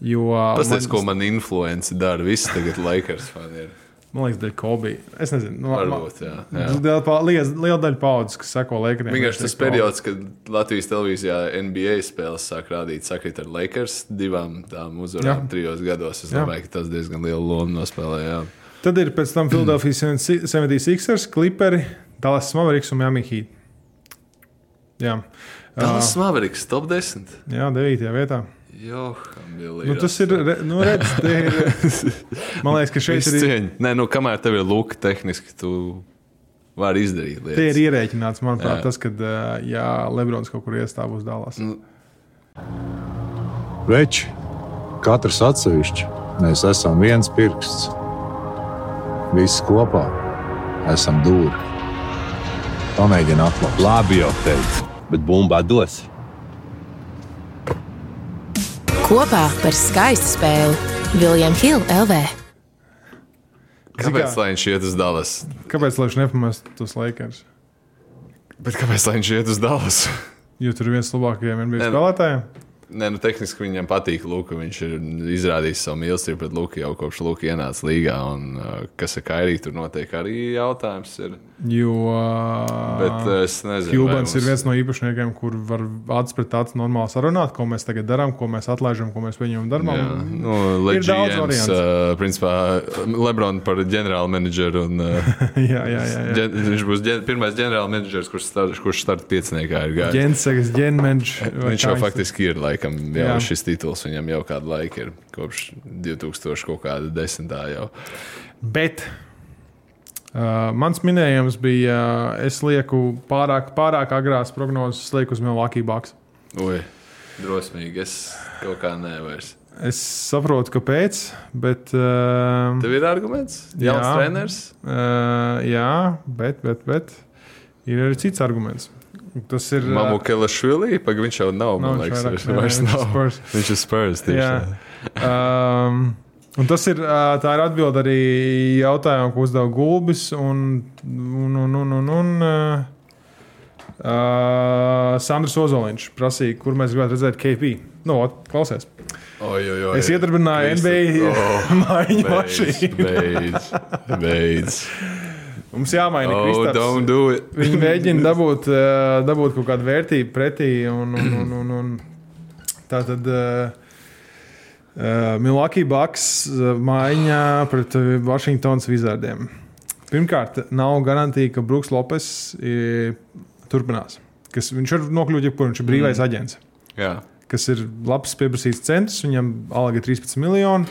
Jo, Tas, ko man influence dara, visi tagad Lakers fani ir. Man liekas, dēļ Kobe. Es nezinu, nu, Varbūt, jā, jā. Liela, pa- liela, liela daļa paudzes, kas seko Lakeriem. Vienkārši tas periods, kad Latvijas televīzijā NBA spēles sāk rādīt, sakrīt ar Lakers divām tām uzvarām Jā. trijos gados. Es domāju, ka tas diezgan lielu lomu nospēlēja. Tad ir pēc tam Philadelphia 76ers, Clipperi, Dallas Mavericks un Miami Heat. Jā, Dallas Mavericks top 10. jā 9. vietā. Joham, Nu, tas ir, re- nu, redz, ir. Man liekas, ka šeit ir, cieņa. Nē, nu, kamēr tev ir luka tehniski, tu vari izdarīt lietas. te ir ierēķināts, manuprāt, Jā. tas, ka, ja Lebrons kaut kur iestāv uz Dallas. Nu, Veči, katrs atsevišķi, mēs esam viens pirksts. Visi kopā esam dūri. Pamēģini atklāt. Labi jau teicu, bet bumbā dos. Kopā par skaistu spēli Viljams Hilde LV. kāpēc kā- lai viņš iet uz Dallas? Kāpēc lai viņš nepamestu tos Lakers? Bet kāpēc lai viņš iet uz Dallas? Jo tur ir viens no labākajiem NBA spēlētājiem. Nē, nu, tehniski viņam patīk Luka. Viņš ir izrādījis savu mīlestību pret Luku jau kopš Luka ienāca līgā. Un, uh, kas ar Kairiju tur notiek, arī jautājums ir. Jo Bet uh, es nezinu, Hjūbans vai ir viens no īpašniekiem, kur var acis pret acu normāli sarunāt, ko mēs tagad darām, ko mēs atlaižam, ko mēs pieņemam darbā. Jā, nu, Ir daudz Leģionārs, uh, principā, Lebrons par ģenerālu menedžeru. Un, uh, jā, jā, jā. jā. ģen, viņš būs ģen, pirmais ģenerāla menedžers, kurš, start, starta pieciniekā ir gājis. Ģenseks, ģenmenš. vai Viņš jau faktiski ir, laikam, jau Jā. šis tituls viņam jau kādu laiku ir, kopš 2000 kaut kāda desmitā jau. Bet uh, mans minējums bija, uh, es lieku pārāk, pārāk agrās prognozes, es lieku uz Milwaukee Bucks. Ui, drosmīgi, es kaut kā nevairs. Es saprotu, kāpēc, bet. Uh, Tev ir arguments? Jauns Jā. treneris? Uh, jā, bet, bet, bet ir arī cits arguments. Tas ir. Mamu Kelašvili, pagaidi viņš jau nav, Nav, viņš liekas, vairāk- viņš nē, vairs nav. Spurs. Viņš ir spērs tieši. Jā. Um, un tas ir, tā ir atbilde arī jautājumam, ko uzdeva Gulbis. Un, un, un, un, un, un, uh, Sandrs Ozoliņš prasīja, kur mēs gribētu redzēt KP. Nu, ot, klausies. Oi, oi, oi. Es iedarbināju NBA Oh, mājiņu beidz, mašīnu. Beidz, beidz. Mums jāmaina Oh, it. Viņi mēģina dabūt, ā, dabūt kaut kādu vērtību pretī. Un, un, un, un, un. Tā tad uh, uh, Milwaukee Bucks maiņā pret Washingtonas Wizardiem. Pirmkārt, nav garantija, ka Brooks Lopes turpinās. Kas, viņš var nokļūt jebkur, viņš ir brīvais mm. aģents. Jā. Kas ir labs pieprasīts centrs, viņam alga ir 13 miljoni,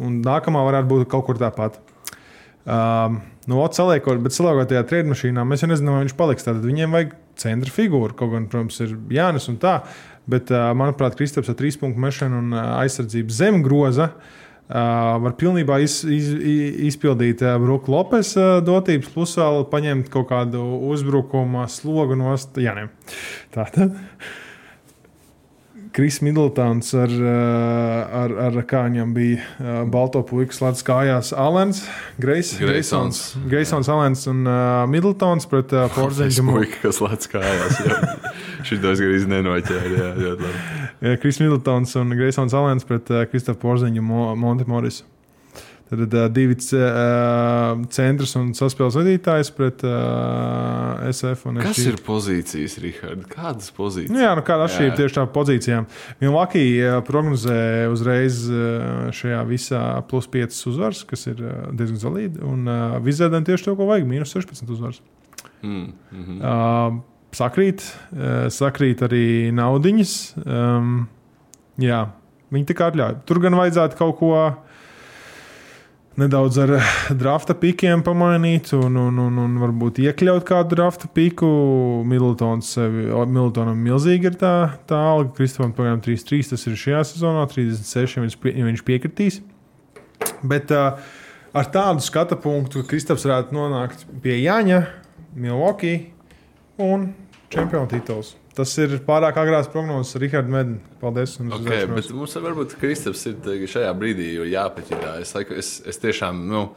un nākamā varētu būt kaut kur tāpat. Um, nu, saliekot, bet saliekot tajā trījā mašīnā, mēs jau nezinām, vai viņš paliks. Tad viņiem vajag centra figūru. Kaut gan, protams, ir Jānis un tā. Bet, uh, manuprāt, Kristaps ar trīs punktu mešanu un uh, aizsardzību zem groza uh, var pilnībā iz, iz, izpildīt Bruka Lopes dotības, plus vēl paņemt kaut kādu uzbrukuma slogu no Jāniem. Tātad. Kris Middletons ar, ar, ar kā viņam bija balto puiku slēdz kājās Alans, Greisons, Greisons, Alans un uh, Middletons pret Porziņu. Puika, kas slēdz kājās. Šitos gan iznenoķēri, jā, ļoti labi. Kris Middletons un Greisons Alans pret Kristofu Porziņu Mo, Monte Morisu. Tad uh, divi uh, centrs un saspēles vadītājs pret uh, SF. Kas ir pozīcijas, Rihard? Kādas pozīcijas? Nu, jā, nu, kāda atšķirība tieši tā pozīcijām. Milvaki prognozē uzreiz šajā visā plus 5 uzvaras, kas ir diezgan zelīti. Un uh, Vizēdam tieši to, ko vajag, mīnus 16 uzvaras. Mm, mm -hmm. uh, sakrīt, uh, sakrīt arī naudiņas. Um, jā, viņi tā kā atļauj. Tur gan vajadzētu kaut ko nedaudz ar drafta pikiem pamainīt, un, un, un, un varbūt iekļaut kādu drafta piku. Miltons Miltonam milzīgi ir tā, tā alga. Kristofam pagaidām 3-3, tas ir šajā sezonā, 36, ja viņš, ja viņš piekritīs. Bet uh, ar tādu skatu punktu, ka Kristofs varētu nonākt pie Jāņa, Milwaukee un čempionu tituls. Tas ir pārāk agrās prognozes, Rihards Mednis. Paldies. Okay, bet mums varbūt Kristaps ir šajā brīdī jāpaķirā. Es, es, es tiešām. Nu,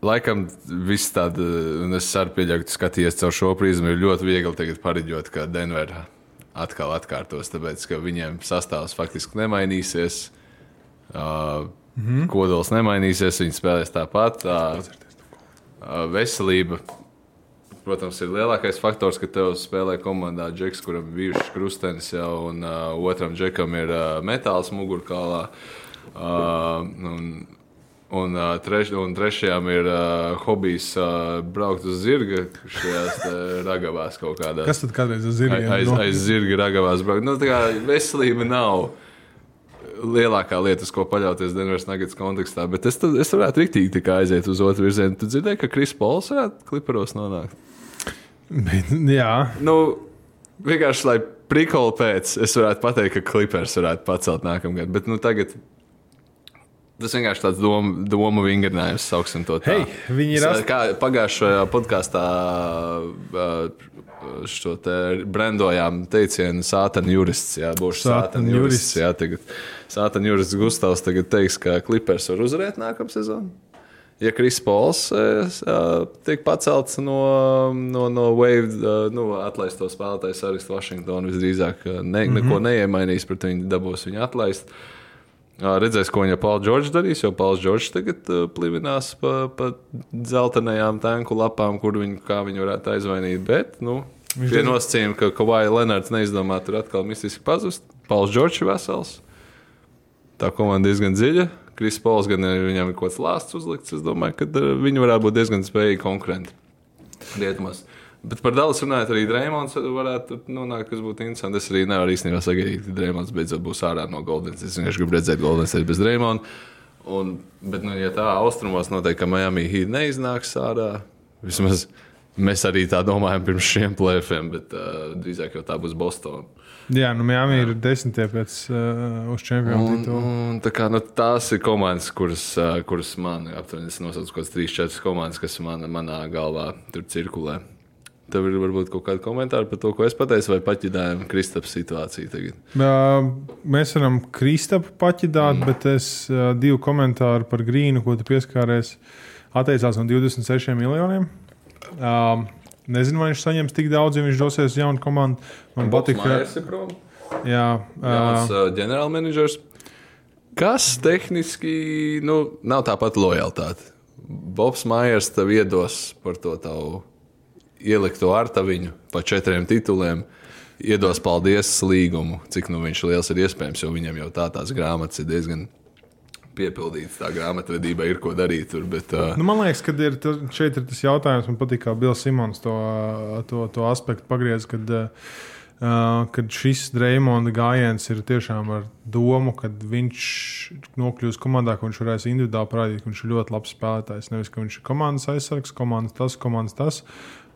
Laikam viss tāds, un es arī pieļauju, ka skatījies caur šo prizmu, ir ļoti viegli tagad pariģot, ka Denverā atkal atkārtos, tāpēc ka viņiem sastāvs faktiski nemainīsies. Uh, mm -hmm. Kodols nemainīsies, viņi spēlēs tāpat. Uh, veselība protams, ir lielākais faktors, ka tev spēlē komandā džeks, kuram ir bijušas krustenis jau, un uh, otram džekam ir uh, metāls mugurkaulā. Uh, un, Un, uh, treš, un trešajam ir uh, hobijs uh, braukt uz zirga šajās ragavās kaut kādā. Kas tad kādreiz uz zirga? Aiz, aiz, aiz zirga ragavās braukt. Nu, tā kā veselība nav lielākā lieta, uz ko paļauties Denveras Nuggets kontekstā. Bet es, tad, es varētu rīktīgi aiziet uz otru virzienu. Tu dzirdēji, ka Kris Pols varētu kliparos nonākt? Bet, jā. Nu, vienkārši, lai prikoli pēc, es varētu pateikt, ka klipers varētu pacelt nākamgad. Bet nu, tagad Tas vienkārši tāds doma, doma vingrinājums, sauksim to tā. Hey, viņi ir ast... kā pagājušajā podkāstā šo te brandojām teicienu sātana jurists. Jā, būšu sātana jurists. Jā, tagad sātana jurists Gustavs tagad teiks, ka klipers var uzvarēt nākamā sezonā ja Kris Pols tiek pacelts no, no, no Wave, nu, atlaisto spēlētāju sarakstu Vašingtonā, visdrīzāk ne, mm -hmm. neko neiemainīs, pret viņu dabūs viņu atlaist. Redzēs, ko viņa Pauls Čorģis darīs, jo Pauls Čorģis tagad plivinās pa, pa dzeltenajām tanku lapām, kur viņu, viņu varētu aizvainīt. Bet, nu, pie nosacījuma, ka Kavaja Lenards neizdomā tur atkal mistiski pazust. Pauls Čorģis ir vesels. Tā komanda diezgan dziļa. Kris Pols gan viņam ir kaut kāds lāsts uzlikts. Es domāju, ka eh, viņi varētu būt diezgan spējīgi konkurenti rietumos. Bet par Dallas runājot, arī Dreamlands varētu nonākt, kas būtu interesanti. Es arī nevaru īstenībā sagaidīt, ka Dreamlands beidzot būs ārā no Goldenas. Es vienkārši gribu redzēt Goldenas bez Dreamlands. Un, bet, nu, ja tā austrumos noteikti, ka Miami Heat neiznāks ārā, vismaz mēs arī tā domājam pirms šiem plēfiem, bet uh, drīzāk jau tā būs Bostonā. Jā, nu Miami ir desmitie pēc uh, uz čempionu titulu. Tā kā, nu, tās ir komandas, kuras, uh, kuras man aptuveni nosauc kaut kādas 3-4 komandas, kas man, manā galvā tur cirkulē. Tev ir varbūt kaut kādi komentāri par to, ko es pateicu, vai paķidājam Kristapu situāciju tagad? Uh, mēs varam Kristapu paķidāt, mm. bet es uh, divu komentāru par Grīnu, ko tu pieskāries, atteicās no 26 miljoniem. Uh, Nezinu, vai viņš saņems tik daudz, ja viņš dosies uz jaunu komandu. Man patīk, ka tas ir prom. Jā, Jauns, uh, ģenerālmenedžers. Kas tehniski nu, nav tāpat lojalitāte? Bobs Maiers tev iedos par to tavu ielikto artaviņu pa četriem tituliem. Iedos paldies līgumu, cik nu viņš liels ir iespējams, jo viņam jau tā tās grāmatas ir diezgan piepildīts. Tā grāmatvedība ir ko darīt tur. Bet, uh, Nu, man liekas, ka ir, tas- šeit ir tas jautājums, man patīk, kā Bills Simons to, to, to aspektu pagriez, kad, uh, kad šis Dreimonda gājiens ir tiešām ar domu, ka viņš nokļūs komandā, ka viņš varēs individuāli parādīt, ka viņš ir ļoti labs spēlētājs. Nevis, ka viņš ir komandas aizsargs, komandas tas, komandas tas.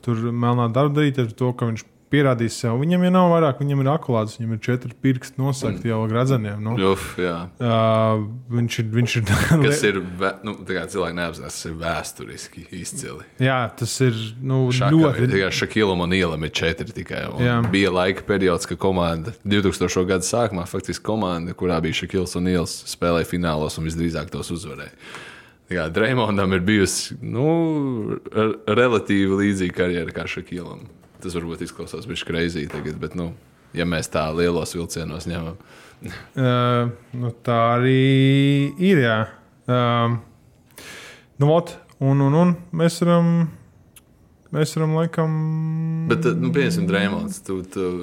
Tur melnā darba darīt ar to, ka viņš pierādīs sev. Viņam jau nav vairāk, viņam ir akulāts, viņam ir četri pirksti nosakti jau gradzeniem. Nu. Uf, jā. Uh, viņš ir. Viņš ir Kas ir, nu, cilvēki neapzinās, tas ir vēsturiski izcili. Jā, tas ir nu, Šakam ļoti. tikai Šakilam un Ielam ir četri tikai. Jā. Bija laika periods, kad komanda 2000. gada sākumā faktiski komanda, kurā bija Šakils un Ielas, spēlēja finālos un visdrīzāk tos uzvarēja. Kā Dreimondam ir bijusi nu, relatīvi līdzīga karjera kā Šakilam. Tas varbūt izklausās bijis kreizī tagad, bet, nu, ja mēs tā lielos vilcienos ņemam, Uh, nu, tā arī ir. Jā. Um, nu, ot, un, un, un mēs varam. Mēs varam, laikam. Bet, nu, pieņemsim, Dreamlands.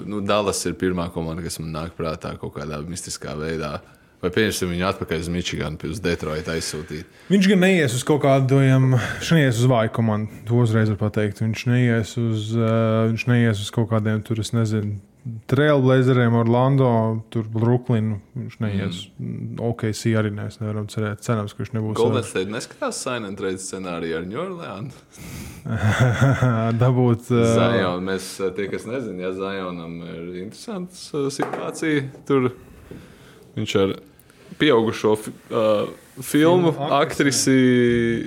Nu, Dallas ir pirmā komanda, kas man nāk prātā kaut kādā mistiskā veidā. Vai pieņemsim viņu atpakaļ uz Michiganu, uz Detroitu aizsūtīt? Viņš gan neies uz kaut kādiem. Viņš neies uz vāju komandu. To uzreiz var pateikt. Viņš neies uz, uh, viņš neies uz kaut kādiem tur, es nezinu. Trailblazeriem, Orlando, tur Brooklynu. Viņš neies. Mm. OKC arī nē, es nevaram cerēt. Cerams, ka viņš nebūs. Golden State neskatās Silent Trade scenāriju ar New Orleans. Dabūt. Uh, Zion, mēs, eh, tie, kas nezina, ja Zionam ir interesanta situācija, tur viņš ar pieaugušo uh, filmu aktrisi,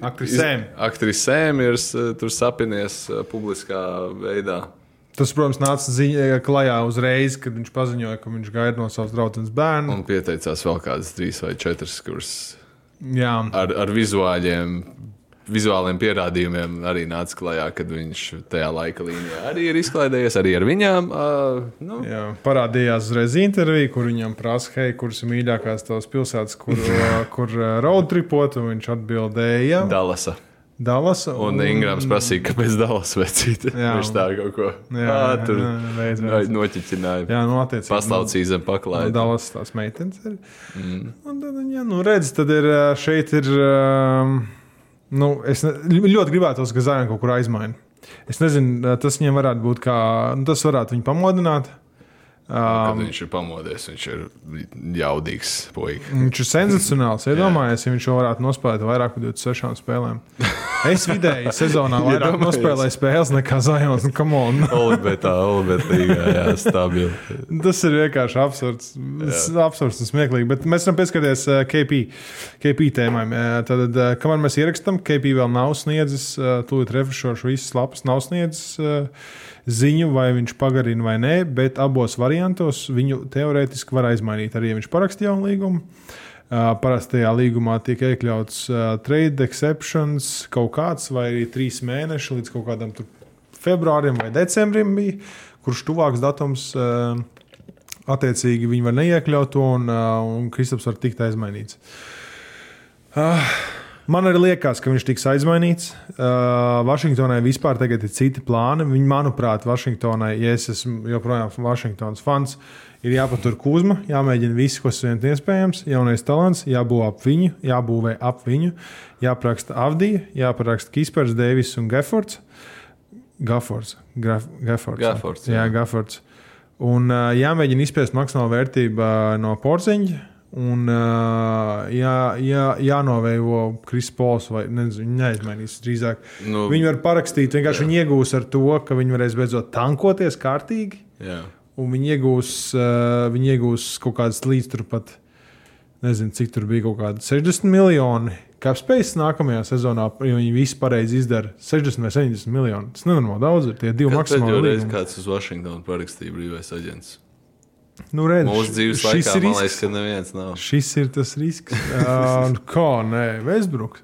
Aktrisēm. aktrisēm ir tur sapinies uh, publiskā veidā. Tas, protams, nāca ziņā, klajā uzreiz, kad viņš paziņoja, ka viņš gaida no savas draudzenes bērnu. Un pieteicās vēl kādas trīs vai četras, kuras ar, ar vizuāļiem. Vizuāliem pierādījumiem arī nāca klajā, kad viņš tajā laika līnijā arī ir izklaidējies, arī ar viņām. Uh, nu, jā, parādījās uzreiz intervija, kur viņam prasa, hei, kuras ir mīļākās tavas pilsētas, kur, kur road tripot, un viņš atbildēja, Dalasa. Dallas. Un Ingrams prasīja, kāpēc Dallas vecīte. Jā. Viņš tā kaut ko veids. noķicināja. Jā, nu, attiecīgi. Paslaucīja zem No paklāja. Dallas tās meitenes ir. Mm. Un tad, jā, nu, redz, tad ir šeit ir. Um, nu, es ļoti gribētu, ka Zvaigznes kaut kur aizmaina. Es nezinu, tas viņiem varētu būt kā. Nu, tas varētu viņu pamodināt. Um, viņš ir pamodies, viņš ir jaudīgs puika. Viņš ir sensacionāls. Iedomājieties, ja viņš jau varētu nospēlēt vairāk par 26 spēlēm. Es vidēji sezonā vairāk nospēlēju spēles nekā. Nu, come on. Olibetā, Olibetā jā, stabili. Tas ir vienkārši absurds. Absurds un smieklīgi. Bet mēs varam pieskarties uh, KP, KP tēmām. Uh, Tad, uh, kamēr mēs ierakstām, KP vēl nav sniedzis, tūlīt refreshošu visas lapas, nav sniedzis ziņu, vai viņš pagarina vai nē, bet abos variantos viņu teorētiski var aizmainīt arī, ja viņš parakstīja jaunu līgumu. Uh, parastajā līgumā tiek iekļauts uh, trade exceptions kaut kāds, vai arī trīs mēneši līdz kaut kādam februārim vai decembrim bija, kurš tuvāks datums. Uh, attiecīgi viņi var neiekļaut to, un, un Kristaps var tikt aizmainīts. Uh, man arī liekas, ka viņš tiks aizmainīts. Uh, Vašingtonai vispār tagad ir citi plāni. Viņi, manuprāt, Vašingtonai, ja es esmu joprojām Vašingtonas fans, ir jāpatur kūzma, jāmēģina viss, kas vien iespējams, jaunais talants, jābūvē ap viņu, jābūvē ap viņu, jāapraksta Avdija, jāapraksta Kispers, Deivis un Gefords. Gafords. Graf, Gafords. Gafords, Jā, jā. Gafords. Un uh, jāmēģina izspiest maksimālu vērtību uh, no porziņa. Un uh, jā, jā, jānovējo Kris Pols vai nezinu, neizmainīs drīzāk. Nu, Viņi var parakstīt, vienkārši viņi iegūs ar to, ka viņi varēs beidzot tankoties kārtīgi. jā. Un viņi iegūs, uh, viņi iegūs kaut kādas līdz turpat, nezinu, cik tur bija kaut kādi 60 miljoni. Kāpēc nākamajā sezonā, ja viņi visi pareizi izdara 60 vai 70 miljoni? Tas nenormāli daudz ir. Tie divi maksimāli reizi līgumi. kāds uz Vašingtonu parakstīja brīvais aģents? Nu, redz, Mūsu dzīves laikā, ir man liekas, ka neviens nav. Šis ir tas risks. Uh, kā nē, Vēsbruks.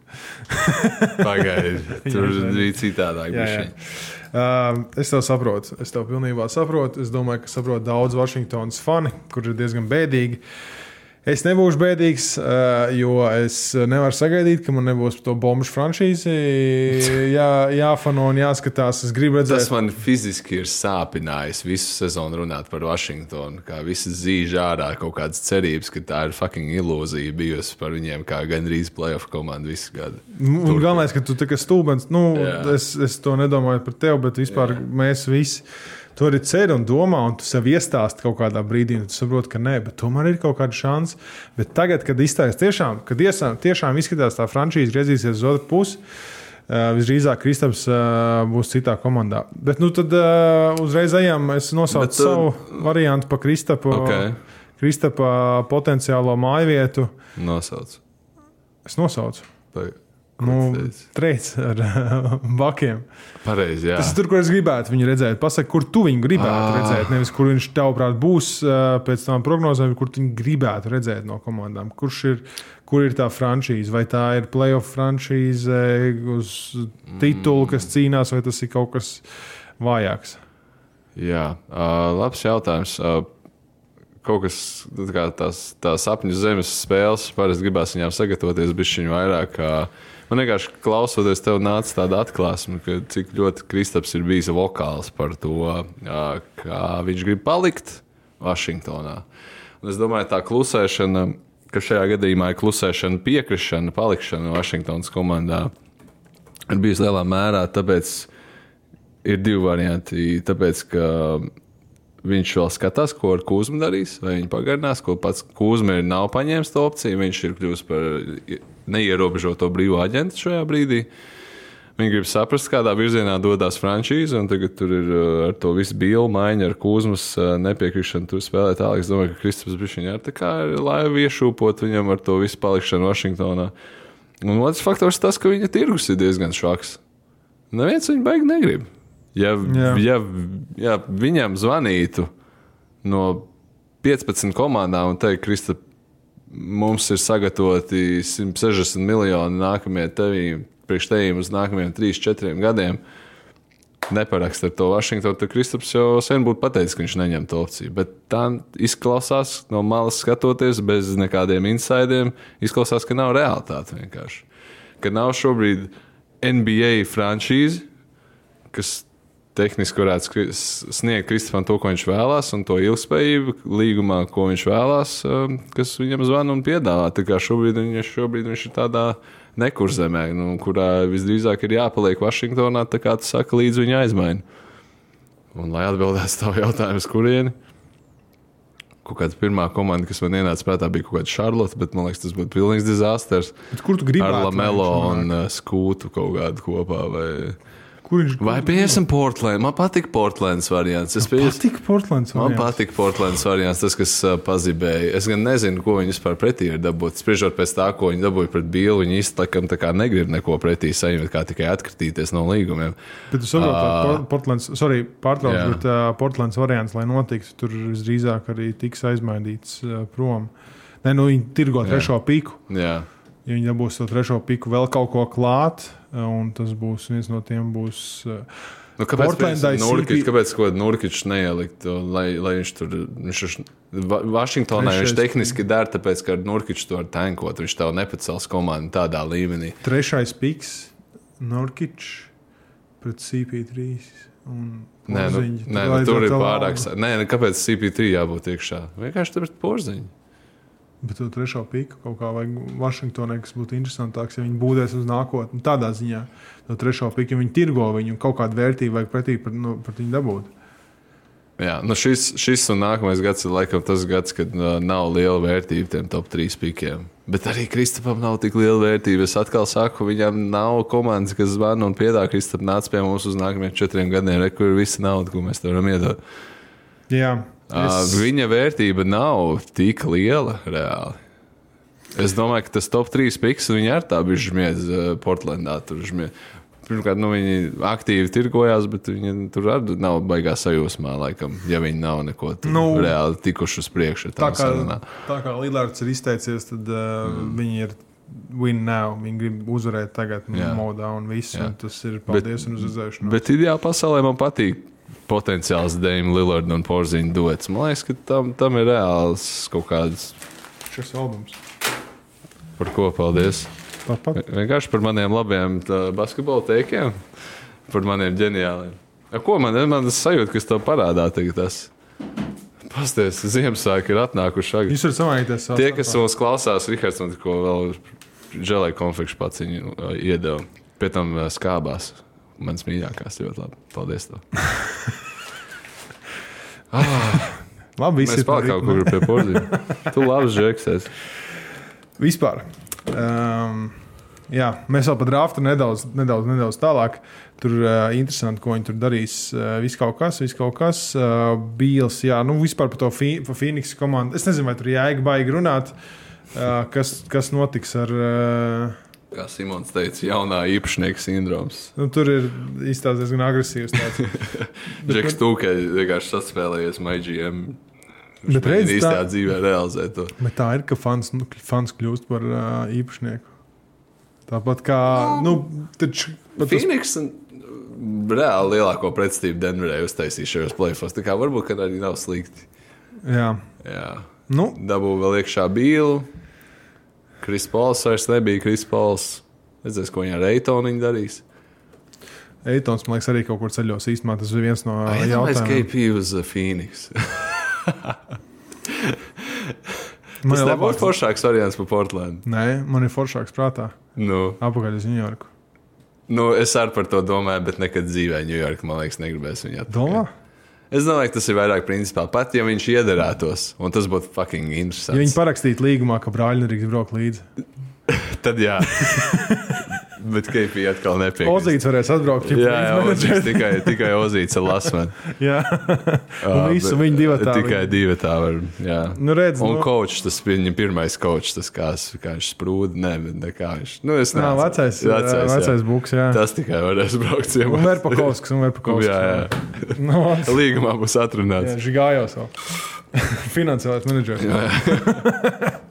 Pagaidiet, tur Jā, bija citādāk. Jā, jā. Uh, es tev saprotu. Es tev pilnībā saprotu. Es domāju, ka saprotu daudz Vašingtonas fani, kur ir diezgan bēdīgi. Es nebūšu bēdīgs, eh, jo es nevaru sagaidīt, ka man nebūs to bombu franšīzi jā, jāfano un jāskatās. Es gribu redzēt, Tas man fiziski ir sāpinājis visu sezonu runāt par Vašingtonu. Kā visi zīž ārā kaut kādas cerības, ka tā ir fucking ilūzija bijusi par viņiem, kā gandrīz playoff komanda visu gadu. Galvenais, ka tu tā kā stulbens, nu, Jā. es, es to nedomāju par tevi, bet vispār Jā. mēs visi. Tu arī ceri un domā, un tu sev iestāsti kaut kādā brīdī, un tu saproti, ka nē, bet tomēr ir kaut kāda šansa. Bet tagad, kad izstājas tiešām, kad iesā, tiešām izskatās tā franšīze griezīsies uz otru pusi, uh, visdrīzāk Kristaps uh, būs citā komandā. Bet nu tad uh, uzreiz ejam, es nosaucu Bet, uh, savu variantu par Kristapu. Ok. Kristapa potenciālo māju vietu. Nosauc. Es nosaucu. Pa- Nu? Trīs ar bakiem. Pareizi, jā. Tas ir tur, kur es gribētu viņu redzēt. Pasaka, kur tu viņu gribētu Ah. redzēt. Nevis kur viņš tavuprāt būs pēc tam prognozēm, kur tu viņu gribētu redzēt no komandām. Kurš ir, kur ir tā franšīze? Vai tā ir playoff franšīze uz titulu, kas cīnās, vai tas ir kaut kas vājāks? Jā, uh, labs jautājums. Uh, kaut kas tā kā tās, tās sapņu zemes spēles, parasti gribās viņām sagatavoties bišķiņu vairāk. Uh, man vienkārši klausoties, tev nāca tāda atklāsme, ka cik ļoti Kristaps ir bijis vokāls par to, kā viņš grib palikt Vašingtonā. Un es domāju, tā klusēšana, ka šajā gadījumā ir klusēšana, piekrišana, palikšana Vašingtonas komandā, ir bijusi lielā mērā tāpēc, ir divi varianti. Tāpēc, ka viņš vēl skatās, ko ar Kūzmu darīs, vai viņa pagarinās, ko pats Kūzma nav paņēmis to opciju. Viņš ir kļuvis par neierobežoto brīvo aģentu šajā brīdī. Viņi grib saprast, kādā virzienā dodas frančīze, un tagad tur ir uh, ar to visu bīlu maiņu, ar kūzmas uh, nepiekrišanu. Tur spēlē tālāk. Es domāju, ka Kristaps Bišķiņš ir tā kā ir laiva iešūpot viņam ar to visu palikšanu Vašingtonā. Un otrs faktors tas, ka viņa tirgus ir diezgan švaks. Neviens viņu baigi negrib. Ja, Jā. ja, ja viņam zvanītu no 15 komandām un teikt, Kristap, mums ir sagatavoti 160 miljoni nākamie tevī, priekš tevīm uz nākamajiem 3-4 gadiem. Neparakst ar to Vašingtonu, tad Kristaps jau sen būtu pateicis, ka viņš neņem to opciju. Bet tā izklausās no malas skatoties, bez nekādiem insidiem. Izklausās, ka nav realitāte vienkārši. Ka nav šobrīd NBA franšīze, kas tehniski varētu sniegt Kristofam to, ko viņš vēlās, un to ilgspējību līgumā, ko viņš vēlās, um, kas viņam zvana un piedāvā. Tā kā šobrīd viņš, šobrīd viņš ir tādā nekurzemē, nu, kurā visdrīzāk ir jāpaliek Vašingtonā, tā kā tu saki, līdz viņa aizmaina. Un, lai atbildētu uz tavu jautājumu, kurieni? Kaut kāda pirmā komanda, kas man ienāca prātā, bija kaut kāda Charlotte, bet man liekas, tas būtu pilnīgs dizasters. Bet kur tu gribētu? Ar Lamelo un uh, Skūtu kaut kādu kopā. Vai, Kur viņš vai piesim Portland? Man patīk Portlands variants. Es piesim. patīk Portlands. Man variants. patīk Portlands variants, tas, kas uh, pazibēja. Es gan nezinu, ko viņi vispār pretī ir dabūjis. Spriežot pēc tā, ko viņi dabūja pret Bīlu, viņi īstenībā tā kā negrib neko pretī saņemt, kā tikai atkritīties no līgumiem. Bet tu saproti, Ā. ka Portlands, sorry, pārtrauc, Jā. bet uh, Portlands variants, lai notiks, tur visdrīzāk arī tiks aizmainīts uh, prom. Nē, nu viņi tirgo trešo piku. Jā. Ja viņi dabūs to trešo piku, vēl kaut ko klāt, uh, un tas būs viens no tiem būs. Uh, Nu, kāpēc Nurkičs, CP kāpēc Nurkiču neielikt, lai, lai viņš tur, viņš Vašingtonā viņš Trešais. tehniski dara, tāpēc, ka ar Nurkiču to var tankot, viņš tev nepacels komandu tādā līmenī. Trešais piks, Norkičs pret CP3. un Nē, nu, nē, nu, tur ir pārāk. Nē, nu, kāpēc CP3 jābūt iekšā? Vienkārši tur ir porziņš. Bet to trešo piku kaut kā vajag Vašingtonai, kas būtu interesantāks, ja viņi būdēs uz nākotni. Tādā ziņā, to trešo piku, ja viņi tirgo viņu, kaut kādu vērtību vajag pretī par, nu, par viņu dabūt. Jā, nu šis, šis un nākamais gads ir laikam tas gads, kad uh, nav liela vērtība tiem top 3 pikiem. Bet arī Kristapam nav tik liela vērtība. Es atkal saku, viņam nav komandas, kas zvana un piedāvā Kristapam nāc pie mums uz nākamajiem četriem gadiem, re, kur ir visa nauda, ko mēs varam iedot. Jā, Uh, viņa vērtība nav tik liela reāli. Es domāju, ka tas top 3 piks viņa ar tā bija žmiedz uh, Portlandā. Pirmkārt, nu, viņi aktīvi tirgojās, bet viņi tur arī nav baigā sajūsmā, laikam, ja viņi nav neko Nu, reāli tikuši uz priekšu. tā kā, sarunām. tā kā Lillards ir izteicies, tad uh, mm. viņi ir win now. Viņi grib uzvarēt tagad, Jā. modā un viss. Un tas ir paldies un uz redzēšanu. Bet ideāli pasaulē man patīk potenciāls Dēmon Lillards un Porziņa dots. Man liekas, ka tam, tam ir reāls kaut kāds Šis albums. Par ko paldies? Tāpat. Vienkārši par maniem labiem tā, basketbola teikiem, par maniem ģeniāliem. Ko man, man sajūta, kas tev parādā tagad? Tas? Pasties, Ziemassvētki ir atnākuši. Agri. Jūs varat samainīties. savā Tie, kas mūs klausās, Rihards man tikko vēl žēlēja konfekšu pats viņu uh, iedeva. Pēc tam uh, skābās. Mans mīļākās ļoti labi. Paldies! Tev. Labi, ir par pāri kaut kur pie porzīm. Tu labs žēksies. Vispār. Um, jā, mēs vēl par draftu nedaudz, nedaudz, nedaudz tālāk. Tur uh, interesanti, ko viņi tur darīs. Uh, viss kaut kas, viss kaut kas. Uh, Bīls, jā, nu vispār par to Phoenix komandu. Es nezinu, vai tur jēga baigi runāt. Uh, kas, kas notiks ar. Uh, Kā Simons teica, jaunā īpašnieka sindroms. nu, tur ir izstāstīts diezgan agresīvs. Džeks Tūkai vienkārši saspēlējies MGM. Bet īstajā tā- dzīvē realizēt to. Bet tā ir, ka fans, nu, fans kļūst par uh, īpašnieku. Tāpat kā. Nu, taču, bet tas- Phoenix un reāli lielāko pretstību Denverē uztaisīja šajos plēfos. Tā kā varbūt ka arī nav slikti. jā. Jā. Nu, Dabū vēl iekšā bīlu. Kris Pols vairs nebija Kris Pols. Redzēs, ko viņa ar Eitonu viņa darīs. Eitons, man liekas, arī kaut kur ceļos. Īstenībā tas bija viens no jautājumiem. KP uz uh, Phoenix. Man ir labāks. foršāks variants par Portlandu. Nē, man ir foršāks prātā. Nu, Apakaļ uz Ņujorku. nu, es arī par to domāju, bet nekad dzīvē Ņujorkā, man liekas, negribēs viņu atpakaļ. Es domāju, ka tas ir vairāk principā. Pat ja viņš iederētos, un tas būtu fucking Ja interesanti. viņi parakstītu līgumā, ka brāļi nedrīkst braukt līdzi. Tad jā. bet KP atkal nepiekrīt. Ozīts varēs atbraukt. Jā, jā tikai, tikai Ozīts ir lasmens. jā. un visu viņi divi tā. Tikai divi tā var. Jā. Nu, redz, Un nu- coach, tas viņa pirmais coach, tas kā, kā viņš sprūda. Nē, bet ne kā viņš. Nu, es nezinu. vecais, vecais, vecais buks, jā. Tas tikai varēs braukt ciemā. Un Verpakovskis, un Verpakovskis. Jā, jā. Nu, Līgumā būs atrunāts. jā, Žigājos vēl. Finansiālais menedžers.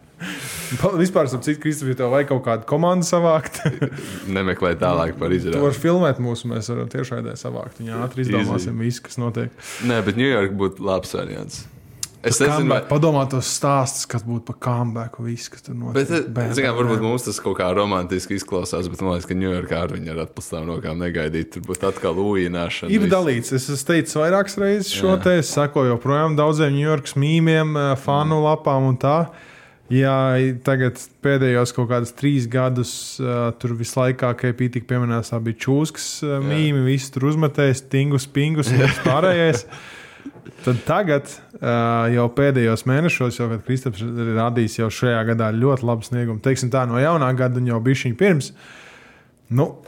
Vispār, ap citu, Kristofers, tev vajag kaut kādu komandu savākt. Nemeklē tālāk par izrādi. vari filmēt mūsu, mēs varam tiešraidē savākt. Viņa ātri izdomāsim visu, kas notiek. Nē, bet Ņujorka būtu labs variants. Es Nezinu, vai. Padomā tos stāstus, kas būtu par comeback, viss, kas tur notiek. Bet, Bam, zinām, bam, varbūt mums tas kaut kā romantiski izklausās, bet man liekas, ka Ņujorkā ar viņu ar atpūstām rokām negaidīt. Tur būtu atkal ujināšana. Ir viss. dalīts. Es esmu teicis vairākas reizes šo Jā. te. Es sekoju joprojām daudziem Ņujorkas mīmiem, eh, fanu lapām un tā. Jā, tagad pēdējos kaut kādus trīs gadus uh, tur visu laiku, kā bija tik pieminēts, bija čūskas uh, mīmī, viss tur uzmetējis, tingus, pingus un pārējais. Tad tagad, uh, jau pēdējos mēnešos, jau kad Kristaps ir radījis jau šajā gadā ļoti labu sniegumu, teiksim tā no jaunā gada un jau šī pirms. Nu,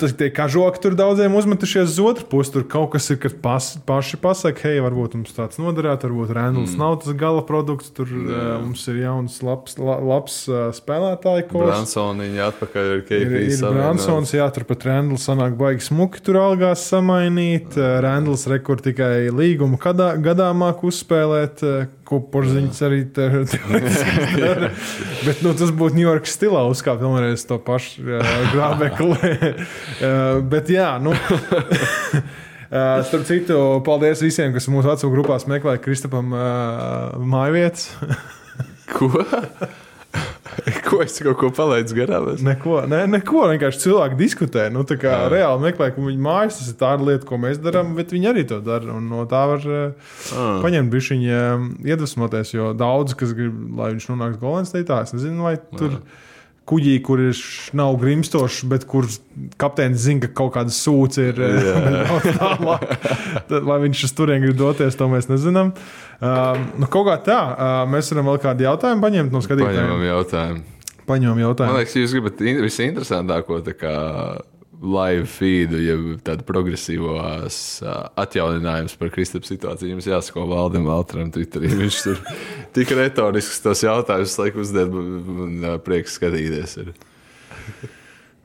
tas tie kažoki tur daudziem uzmetušies uz otru pusi. Tur kaut kas ir, kas pas, paši pasakā, hei, varbūt mums tāds noderētu, varbūt Randalls mm. nav tas gala produkts. Tur uh, mums ir jauns, labs, la, labs uh, spēlētāju kurs. Bransoniņa atpakaļ Ir, ir Bransons, jā, tur pat Randalls sanāk baigi smuki tur algās samainīt. Uh, Randalls rekur tikai līgumu gadā, gadāmāk uzspēlēt, uh, ko porziņš arī tur dara. Bet nu, tas būtu Ņujorkas stilā uzkāpt vēlreiz to pašu uh, grābekli. Uh, bet jā, nu. Uh, starp citu, paldies visiem, kas mūsu vecuma grupās meklē Kristapam uh, mājvietas. Ko? ko es kaut ko palaidu garām? Neko, ne, neko vienkārši cilvēki diskutē. Nu, tā kā reāli meklē, ka viņa mājas tas ir tāda lieta, ko mēs darām, bet viņi arī to dara. No tā var uh, Ah. paņemt bišķiņu iedvesmoties, jo daudz, kas grib, lai viņš nonāks Golden State, es nezinu, vai tur. Kuģī, kur ir nav grimstošs, bet kur kapteinis zina, ka kaut kāda sūca ir. Yeah. Tad, vai viņš uz turieni grib doties, to mēs nezinām. Uh, nu, kaut kā tā, uh, mēs varam vēl kādu jautājumu paņemt no Paņemam skatītājiem. jautājumu. Paņemam Man jautājumu. liekas, jūs gribat in- visinteresantāko tā kā live feedu, jeb tādu progresīvos uh, atjauninājumus par Kristapam situāciju. Jums jāsako Valdem Valtram Twitterī. Viņš tur tik retorisks tos jautājumus laiku uzdod, uh, prieks skatīties. Ir.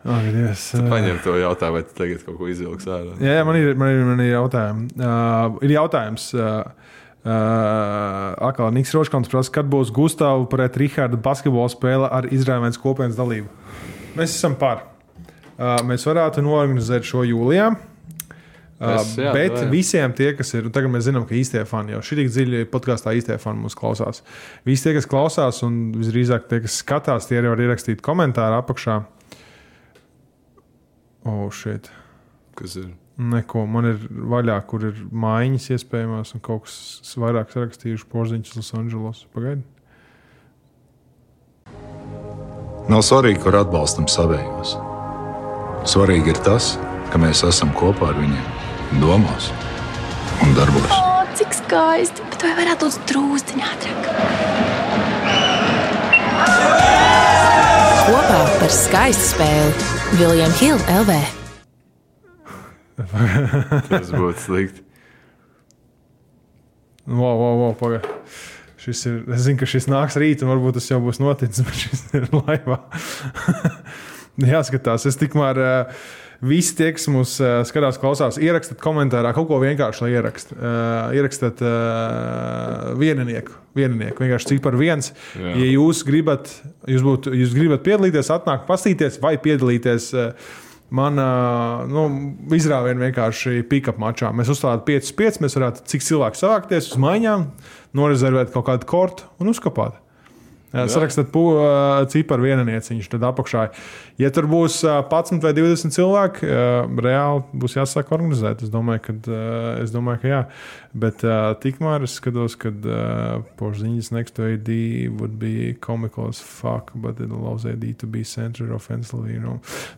Dievs, uh, Paņem to jautājumu, vai tu tagad kaut ko izvilks ārā. Jā, jā, man ir, man ir, man ir jautājumi. Uh, ir jautājums. Uh, uh, Akā Niks Roškants prasa, kad būs Gustavs pret Rihardu basketbola spēle ar Izraēlas kopienas dalību. Mēs esam par. Uh, mēs varētu norganizēt šo jūlijā. Es, jā, bet jā. visiem tie, kas ir, tagad mēs zinām, ka īstie fani jau šī tik dziļi podkāstā īstie fani mūs klausās. Visi tie, kas klausās, un visdrīzāk tie, kas skatās, tie arī var ierakstīt komentāru apakšā. O, oh, šeit. Kas ir? Neko. Man ir vaļā, kur ir mājiņas iespējamās, un kaut kas vairāk rakstījuši porziņš Losandželos. Pagaidi. Nav svarīgi, kur atbalstam savējos. Svarīgi ir tas, ka mēs esam kopā ar viņiem domās un darbos. O, cik skaisti! Bet vai varētu būt drūzdiņā ātrāk? Kopā par skaistu spēli Viljams Hilde LV. Tas būtu slikti. Wow, wow, wow, pagaidi. Šis ir, es zinu, ka šis nāks rīt, un varbūt tas jau būs noticis, bet šis ir laivā. Jāskatās, es tikmēr. Uh, Visi tie, kas mūs uh, skatās, klausās, ierakstiet komentārā kaut ko vienkārši, lai ierakst. Uh, ierakstiet uh, vieninieku, vieninieku, vienkārši ciparu viens. Jā. Ja jūs gribat, jūs, būt, jūs gribat piedalīties, atnākt, pastīties vai piedalīties. Uh, Man uh, nu, izrāviena vienkārši pick-up mačā. Mēs uzstādām 5-5, mēs varētu cik cilvēki savākties uz maiņām, norezervēt kaut kādu kortu un uzkopāt. Sarakstāt ciparu vienanieciņš, tad apakšā. Ja tur būs 11 vai 20 cilvēki, reāli būs jāsāk organizēt. Es domāju, ka, es domāju, ka jā. Bet tikmēr es skatos, ka Porziņas next to AD would be comical as fuck, but it allows AD to be center offensively. You know.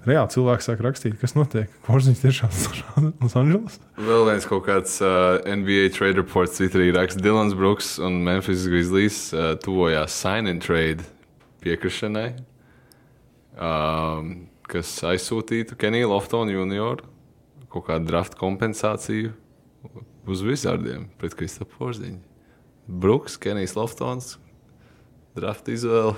Reāli cilvēki sāk rakstīt, kas notiek. Porziņas tiešām Losandželos. Vēl viens kaut kāds uh, NBA trade reports Twitterī raksta Dilans Brooks un Memphis Grizzlies uh, tuvojās sign-in trade piekrišanai, um, kas aizsūtītu Keniju Loftonu junioru kaut kādu draft kompensāciju uz Wizardiem pret Kristofu Porziņu. Brooks, Kenijs Loftons, draft izvēle.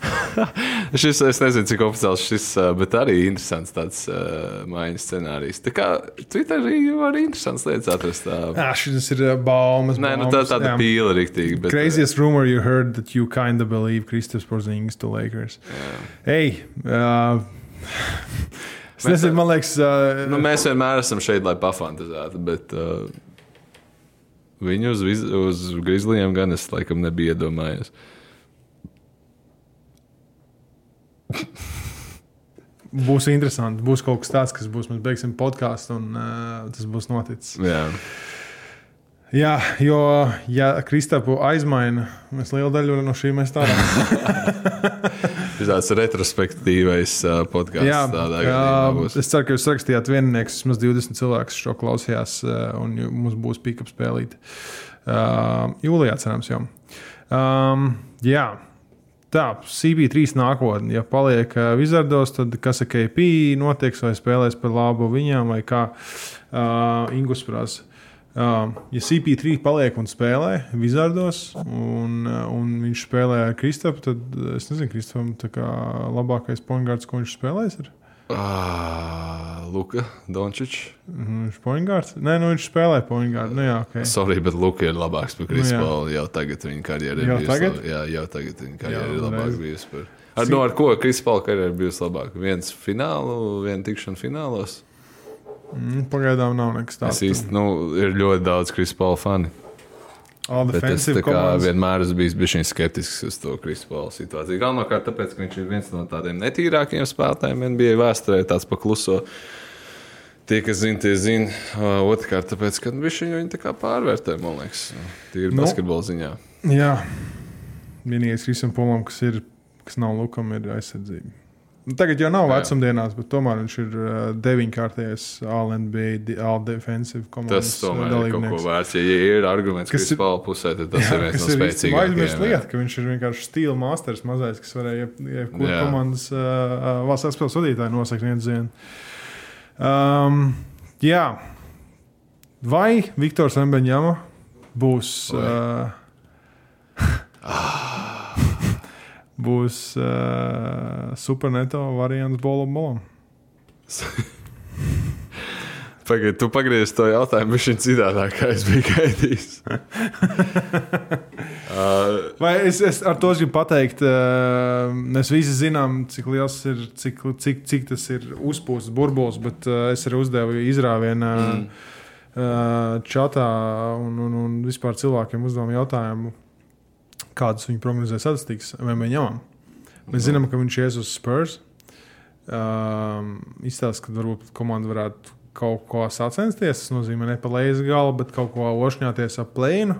šis, es nezinu, cik oficiāls šis, uh, bet arī interesants tāds uh, maiņas scenārijs. Tā kā Twitterī var interesants lietas atrast. Tā. Ah, šis ir uh, baumas. Nē, nu, tā tāda pīla riktīgi. Bet, Craziest rumor you heard that you kind of believe Kristaps Porzingis to Lakers. Ej, uh, es nezinu, man liekas, uh, nu, mēs vienmēr esam šeit, lai pafantazētu, bet uh, viņu uz, viz- uz Grizzlyiem gan es laikam nebiju iedomājies. būs interesanti. Būs kaut kas tāds, kas būs. Mēs beigsim podkāstu, un uh, tas būs noticis. Jā. Jā, jo, ja Kristapu aizmaina, mēs lielu daļu no šī mēs tādā Tas tāds retrospektīvais uh, podkāsts. Jā, tādā gadījumā būs. es ceru, ka jūs rakstījāt viennieks, vismaz 20 cilvēkus šo klausījās, uh, un ju- mums būs pick-up spēlīt. Uh, jūlijā cerams jau. Um, jā. Tā, CB3 nākotnē, ja paliek uh, Vizardos, tad kas ar KP notiks, vai spēlēs par labu viņam, vai kā uh, Ingus prasa. Uh, ja CP3 paliek un spēlē Vizardos, un, uh, un viņš spēlē ar Kristapu, tad uh, es nezinu, Kristapam tā kā labākais poingārds, ko viņš spēlēs. Ir. Ah, Luka Dončičs. Mhm, Viņš ir poingārds. Nē, nu viņš spēlē poingārdu. Nu, jā, okay. Sorry, bet Luka ir labāks par Nu, jā. Jau tagad viņa karjera ir bijusi laba- Jā, jau tagad viņa karjera Jā, ir labāka bijusi. Par... Ar, no, ar ko Krispola karjera ir bijusi labāka? Viens finālu, viena tikšana finālos. Mm, Pagaidām nav nekas Es tāds. īsti, nu, ir ļoti daudz Krispola fani. Bet es kā vienmēr esmu bijis bijis skeptisks uz to Krispola situāciju. Galvenokārt tāpēc, ka viņš ir viens no tādiem netīrākajiem spēlētājiem NBA vēsturē, tāds pakluso. Tie, kas zina, tie zina. Uh, Otrkārt, tāpēc, ka viņš viņu tā kā pārvērtē, man liekas, tīri Nu. basketbola ziņā. Jā, vienīgais kas ir, kas nav Lukam, ir aizsardzība. Nu, Tagad jau nav vecumdienās, bet tomēr viņš ir uh, deviņkārtais di- All-Defensive komandas Tas tomēr ir kaut ko vērts. Ja ir arguments, Kas ir- Krispola pusē, tad tas Jā, ir viens no īstenībā aizmirst spēcīgākajiem. lieta, ka viņš ir vienkārši stila masters, mazais, kas varēja jeb- jebkuru Jā. komandas uh, valsts spēles vadītāju nosakt vienu dienu. Um, jā, vai Viktors Embeņģama būs. Uh, būs uh, superneto variants bolam bolam. Pagaidiet, tu pagriezi to jautājumu, viņš ir citādāk, kā es biju gaidījis. uh, Vai es, es ar to gribu pateikt, uh, mēs visi zinām, cik liels ir, cik, cik, cik tas ir uzpūsts burbulis, bet uh, es arī uzdevu izrāvienu mm. uh, čatā un, un, un vispār cilvēkiem uzdevu jautājumu, kādas viņi prognozē statistikas vai ņemam. Mēs zinām, ka viņš ies uz Spurs. Um, Izstāsta, ka varbūt komanda varētu kaut ko sacensties. Tas nozīmē ne pa leju galu, bet kaut ko ošņāties ap plēnu.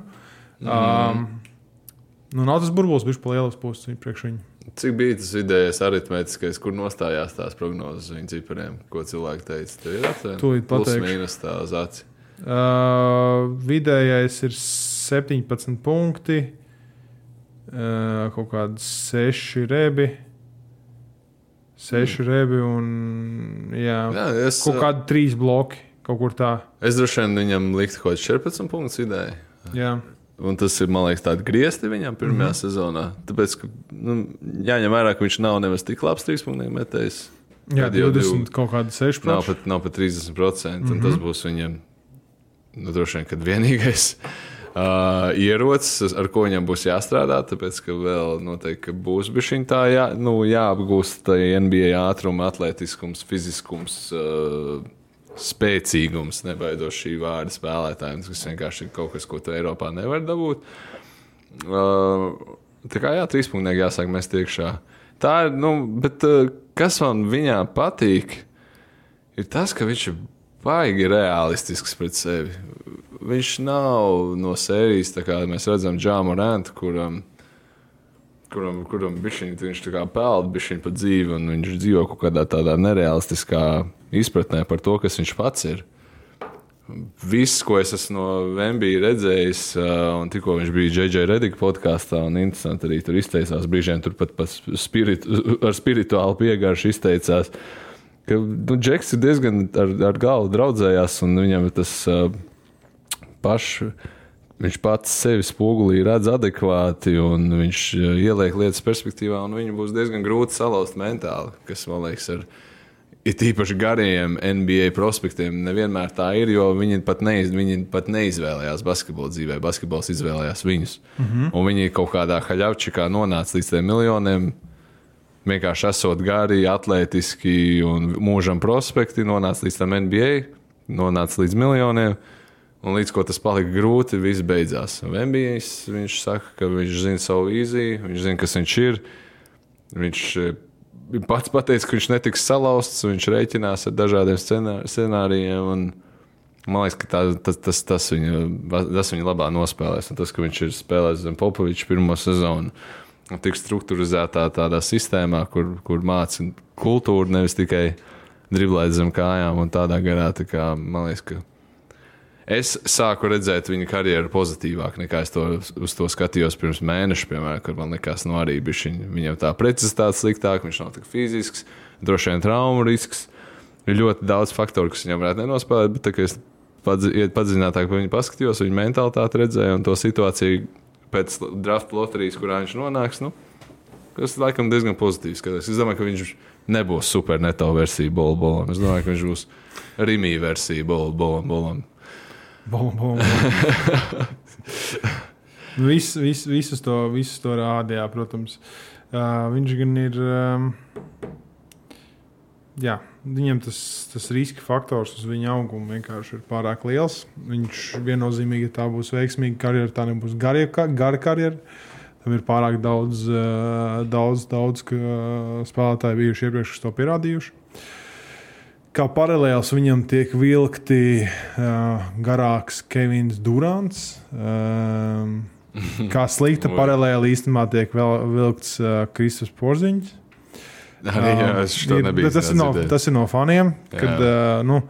Mm. Um, nu, nav tas burbulis, viņš pa lielas puses priekš viņu. Cik bija tas vidējais aritmētiskais, kur nostājās tās prognozes viņa cipariem, ko cilvēki teica? Tur ir atcerēts, plus mīnus tā uz aci. Uh, vidējais ir 17 punkti, kaut kādi 6 rebi. Seši mm. rebi un jā, jā, es, kaut kādi trīs bloki. Kaut kur tā. Es droši vien viņam liktu kaut kāds 14 punktus vidēji. Jā. Un tas ir, man liekas, tāds griezti viņam pirmajā mm sezonā. Tāpēc, ka nu, jāņem vērā, ka viņš nav nemaz tik labs trīs punktu metējs. Jā, 20 kaut kāda 6%. Nav pat, nav pat 30%. Mm -hmm. Tas būs viņam nu, droši vien vienīgais uh, ierocis, ar ko viņam būs jāstrādā. Tāpēc, ka vēl noteikti būs bijusi tā jā, nu, jāapgūst NBA ātruma, atletiskums, fiziskums. Uh, Spēcīgums, nebaidos šī vārda spēlētājiem, kas vienkārši ir kaut kas, ko tu Eiropā nevar dabūt. Uh, tā kā jā, trīs punktīgi jāsāk mest iekšā. Tā ir, nu, bet uh, kas man viņā patīk, ir tas, ka viņš ir baigi realistisks pret sevi viņš nav no sērijas, kā mēs redzam, Džāmu Rantu, kuram, kuram, kuram bišķiņ, viņš peld bišķiņ pa dzīvi, un viņš dzīvo kaut kādā tādā nerealistiskā izpratnē par to, kas viņš pats ir. Viss, ko es esmu no Vembija redzējis, un tikko viņš bija JJ Rediga podkāstā, un interesanti arī tur izteicās, brīžiem tur pat spirit, ar spirituālu piegaršu izteicās, ka nu, Džeks ir diezgan ar, ar galvu draudzējās, un viņam tas uh, pašu. Viņš pats sevi spogulī redz adekvāti, un viņš eh, ieliek lietas perspektīvā, un viņu būs diezgan grūti salauzt mentāli. Kas man liekas, ir, ir tīpaši gariem NBA prospektiem. Nevienmēr tā ir, jo viņi pat, neiz, viņi pat neizvēlējās basketbolu dzīvē. Basketbols izvēlējās viņus. Mm -hmm. Un viņi kaut kādā haļavčikā nonāca līdz tiem miljoniem. Vienkārši esot gari, atletiski un mūžam prospekti, nonāca līdz tam NBA, nonāca līdz miljoniem. Un līdz ko tas palika grūti, viss beidzās. Vembijs, viņš saka, ka viņš zina savu vīziju, viņš zina, kas viņš ir. Viņš eh, pats pateica, ka viņš netiks salauzts, viņš rēķinās ar dažādiem scenārijiem. Un, man liekas, ka tā, tas, tas, tas, viņa, tas viņa labā nospēlēs. Un tas, ka viņš ir spēlējis zem Popoviča pirmo sezonu, tik strukturizētā tādā sistēmā, kur, kur māca kultūru, nevis tikai driblēt zem kājām un tādā garā. Tā kā, man liekas, ka Es sāku redzēt viņa karjeru pozitīvāk nekā es to, uz to skatījos pirms mēneša, piemēram, kad man likās, nu, arī viņa, viņam tā precizitāte sliktāk, viņš nav tik fizisks, droši vien traumu risks. Ir ļoti daudz faktoru, kas viņam varētu nenospēlēt, bet tā, es padziļinātāk par viņu paskatījos, viņa mentalitāti redzēju un to situāciju pēc drafta loterijas, kurā viņš nonāks. Nu, tas laikam diezgan pozitīvs. Es domāju, ka viņš nebūs super neto versija Bolbolam. Es domāju, ka viņš būs Rimī versija Bolbolam. Bum, bum, bum. Vis, vis, visus, to, visus to rādījā, protams. Uh, viņš gan ir. Um, jā, viņam tas, tas riska faktors uz viņa auguma vienkārši ir pārāk liels. Viņš viennozīmīgi tā būs veiksmīga karjera, tā nebūs gara, gara karjera. Tam ir pārāk daudz, uh, daudz, daudz spēlētāju bijuši iepriekš, kas to pierādījuši kā paralēls viņam tiek vilkti uh, garāks Kevins Durants. Um, kā slikta paralēli īstenībā tiek vēl, vilkts uh, Kristofers Porziņš. Arī, jā, ir, tas, ir no, tas ir no faniem, kad, uh, nu,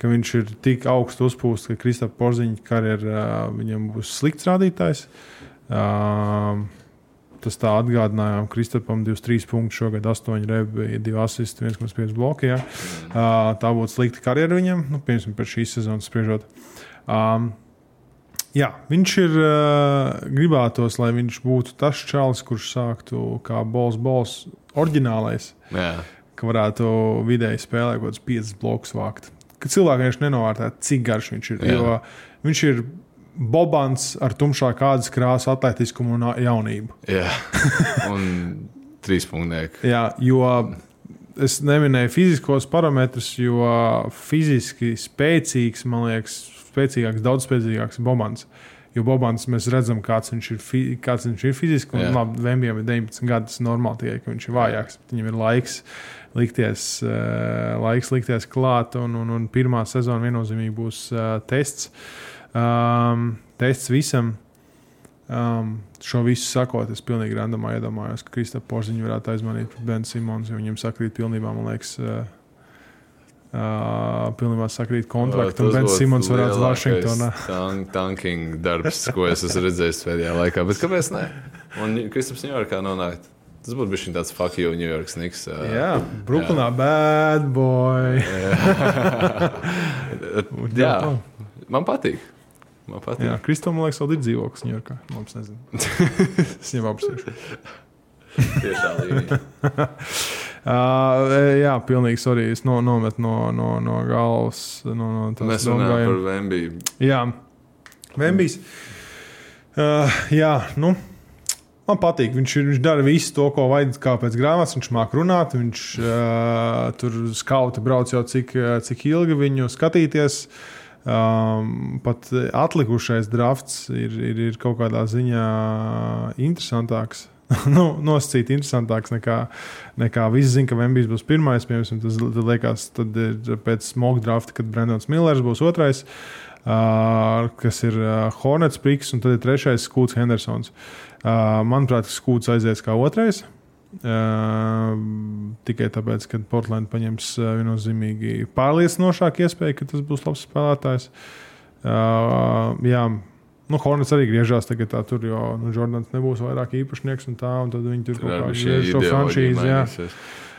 ka viņš ir tik augstu uzpūsts, ka Kristofers Porziņš karjerā uh, viņam būs slikts rādītājs. Uh, Tas tā atgādinājām Kristapam 23 punktus, šogad 8 rebi, 2 asisti, 1,5 bloki. Ja. Uh, tā būtu slikta karjera viņam, nu, piemēram, par šīs sezonas spriežot. Um, jā, viņš ir uh, gribētos, lai viņš būtu tas čalis, kurš sāktu kā bols, bols, oriģinālais. Jā. Ka varētu vidēji spēlēt kaut kādus 5 blokus vākt. ka cilvēki vienkārši nenovērtē, cik garš viņš ir. Jā. Jo viņš ir Bobans ar tumšā kādas krāsu, atletiskumu un jaunību. Jā, un trīspunktnieki. Jā, jo es neminēju fiziskos parametrus, jo fiziski spēcīgs, man liekas, spēcīgāks, daudz spēcīgāks Bobans. Jo Bobans mēs redzam, kāds viņš ir, fi, kāds viņš ir fiziski. Un, labi, Vembijam ir 19 gadi, tas ir normāli tikai, ka viņš ir vājāks. Viņam ir laiks likties, uh, laiks likties klāt, un, un, un pirmā sezona viennozīmīgi būs uh, tests. Um, tests visam. Um, šo visu sakot, es pilnīgi randomā iedomājos, ka Kristofers Porziņš varētu aizmanīt Benu Simons, jo viņam sakrīt pilnībā, man liekas, uh, uh, pilnībā sakrīt kontrakts. Un Bens Simons varētu Vašingtonā. Tank, tanking darbs, ko es esmu redzējis pēdējā laikā. Bet kāpēc ne? Un Kristaps Ņujorkā nonākt. Tas būtu bijis tāds fuck you, New York Snigs. Uh, Jā, Brooklynā bad boy. jā, man patīk. Man patīk. Jā, Kristofam, man liekas, vēl ir dzīvoklis Ņujorkā. Labi, es nezinu. es viņam apsveicu. Tiešā līnija. Uh, jā, pilnīgi sorry. Es no, nometu no, no, no galvas. No, no Mēs runājam par Vembiju. Jā, Vembijs. Uh, jā, nu. Man patīk. Viņš, ir- viņš dara visu to, ko vajag, kā pēc grāmatas. Viņš māca runāt. Viņš uh, tur skauti brauc jau cik, uh, cik ilgi viņu skatīties. Um, pat atlikušais drafts ir, ir, ir kaut kādā ziņā interesantāks. nu, nosacīt interesantāks nekā, nekā visi zina, ka Vembijs būs pirmais. Piemēram, tas liekas, tad ir pēc smoga drafta, kad Brendons Millers būs otrais, uh, kas ir uh, Hornets Priks, un tad ir trešais Skūts Hendersons. Uh, manuprāt, Skūts aizies kā otrais. Uh, tikai tāpēc, ka Portugāla paņems uh, viennozīmīgi pārliecinošāku iespēju, ka tas būs labs spēlētājs. Uh, jā, nu, Hornets arī griežās tagad tā, tur, jo nu, Jordans nebūs vairāk īpašnieks un tā, un tad viņi tur kaut kā griež ideoloģija franšīzi.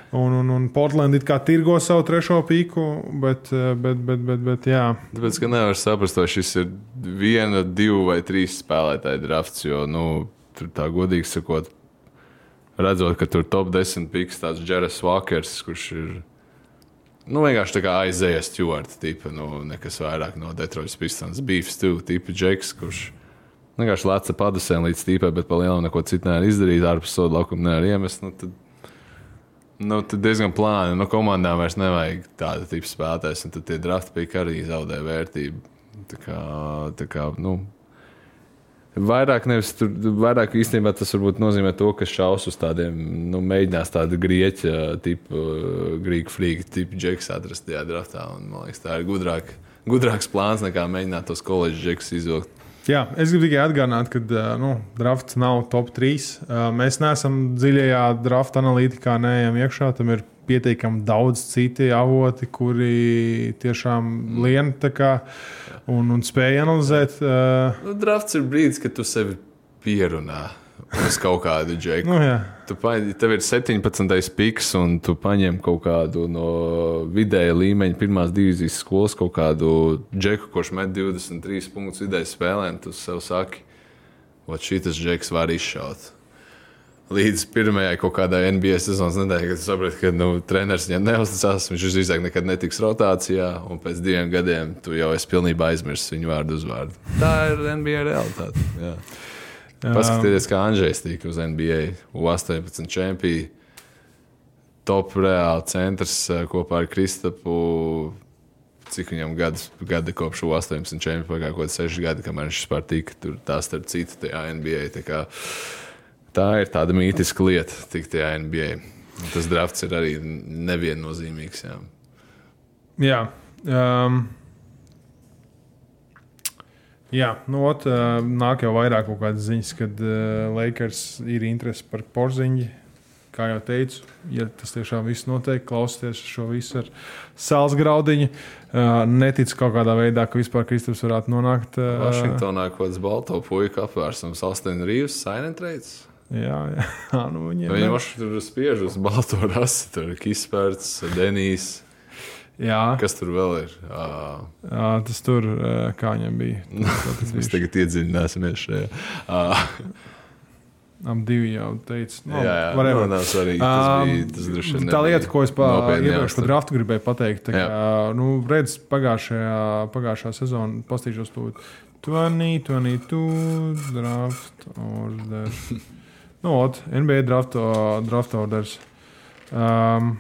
Un, un, un Portugāla it kā tirgo savu trešo pīku, bet, uh, bet, bet, bet, bet jā. Tāpēc, ka nevar saprast, vai šis ir viena, divu vai trīs spēlētāju drafts. Jo, nu, tur tā godīgi sakot, redzot, ka tur top 10 piks tāds Džeras Walkers, kurš ir nu, vienkārši tā kā aizējas Stjorta tipa, nu, nekas vairāk no Detroit Pistons. Beefs, tu, tipa Džeks, kurš vienkārši lēca padusēm līdz tīpai, bet pa lielam neko citu nevar izdarīt, ārpus soda laukuma nevar iemest. Nu, tad, Nu, tad diezgan plāni. Nu, komandām vairs nevajag tādu tipu spēlētājs, un tad tie drafti pīki arī zaudē vērtību. Tā kā, tā kā, nu, vairāk, nevis, tur, vairāk īstenībā tas nozīmē to, ka šaus uz tādiem, nu, mēģinās tādu grieķu tipu, grīķu flīgu tipu džeksu atrast tajā draftā. Un, man liekas, tā ir gudrāk, gudrāks plāns nekā mēģināt tos koledžas džeksus izvilkt. Jā, es gribu tikai atgādināt, ka nu, drafts nav top 3. Uh, Mēs neesam dziļajā drafta analītikā, neejam iekšā. Tam ir pietiekami daudz citi avoti, kuri tiešām lien tā kā un, un spēj analizēt. Nu, drafts ir brīdis, kad tu sevi pierunā uz kaut kādu džeku. Nu, jā. tu paņem, tev ir 17. piks, un tu paņem kaut kādu no vidēja līmeņa, pirmās divīzijas skolas, kaut kādu džeku, kurš met 23 punktus vidēji spēlē, un tu sev saki, ka šis džeks var izšaut. Līdz pirmajai kaut kādai NBA sezonas nedēļai, kad saprati, ka nu, treneris viņam neuzticās, viņš visdrīzāk nekad netiks rotācijā, un pēc diviem gadiem tu jau esi pilnībā aizmirsis viņu vārdu uzvārdu. Tā ir NBA realitāte. Jā. Paskatieties, kā Andrzejs tika uz NBA U18 čempionu. Top reāli centrs eh, kopā ar Kristapu. Cik viņam gadus, gadi kopš U18 čempionu pagāja, kaut kādi seši gadi, kamēr viņš vispār tika tur, tā starp citu, tajā NBA. Tā, kā, tā ir tāda mītiska lieta, tik tajā NBA. Un Tas drafts ir arī neviennozīmīgs. Jā. Jā. Um, jā, nu, ot, nāk jau vairāk kaut kādas ziņas, kad uh, Lakers ir interesi par porziņu. Kā jau teicu, ja tas tiešām viss notiek, klausieties šo visu ar sāls graudiņu. Uh, neticu kaut kādā veidā, ka vispār Kristaps varētu nonākt. Uh, Vašingtonā kaut kāds balto puika apvērsums, Austin Reeves, Rates. Jā, jā. nu, viņiem Viņi jau tur spiež uz balto rasi, tur ir Kispērts, Denijs. Jā. Kas tur vēl ir? Uh, Jā, tas tur, uh, kā viņam bija. Tas Mēs tagad iedziļināsimies šajā. Uh, Ap divi jau teica, no, Jā, jā, whatever. nu, nav svarīgi, tas Um, bija- tas vien Tā lieta, ko es iepriekš par draftu gribēju pateikt, tā kā, nu, redz, pagājušajā, pagājušā sezonā pastīšos to 2022 draft order. nu, ot, NBA draft, draft orders. Um,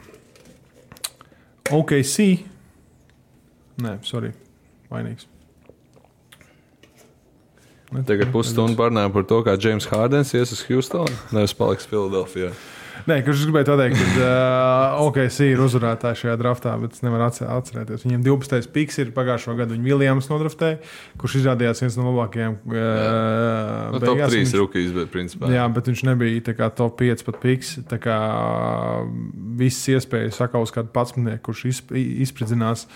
OKC. Nē, sorry, vainīgs. Ne, Tagad pusstundu parunājām par to, kā James Hārdens ies uz Houstonu, nevis paliks Filadelfijā. Nē, kurš gribēja pateikt, ka uh, OKC ir uzvarētāji šajā draftā, bet es nevaru atce- atcerēties. Viņiem 12. piks ir pagājušo gadu. Viņa Viljams nodraftēja, kurš izrādījās viens no labākajiem. Uh, Nu, top beigās 3 viņš- rookies, bet principā. Jā, bet viņš nebija kā top 5 pat piks. Tā kā visas iespējas sakaus kādu patsmitnieku, kurš izp izpridzinās.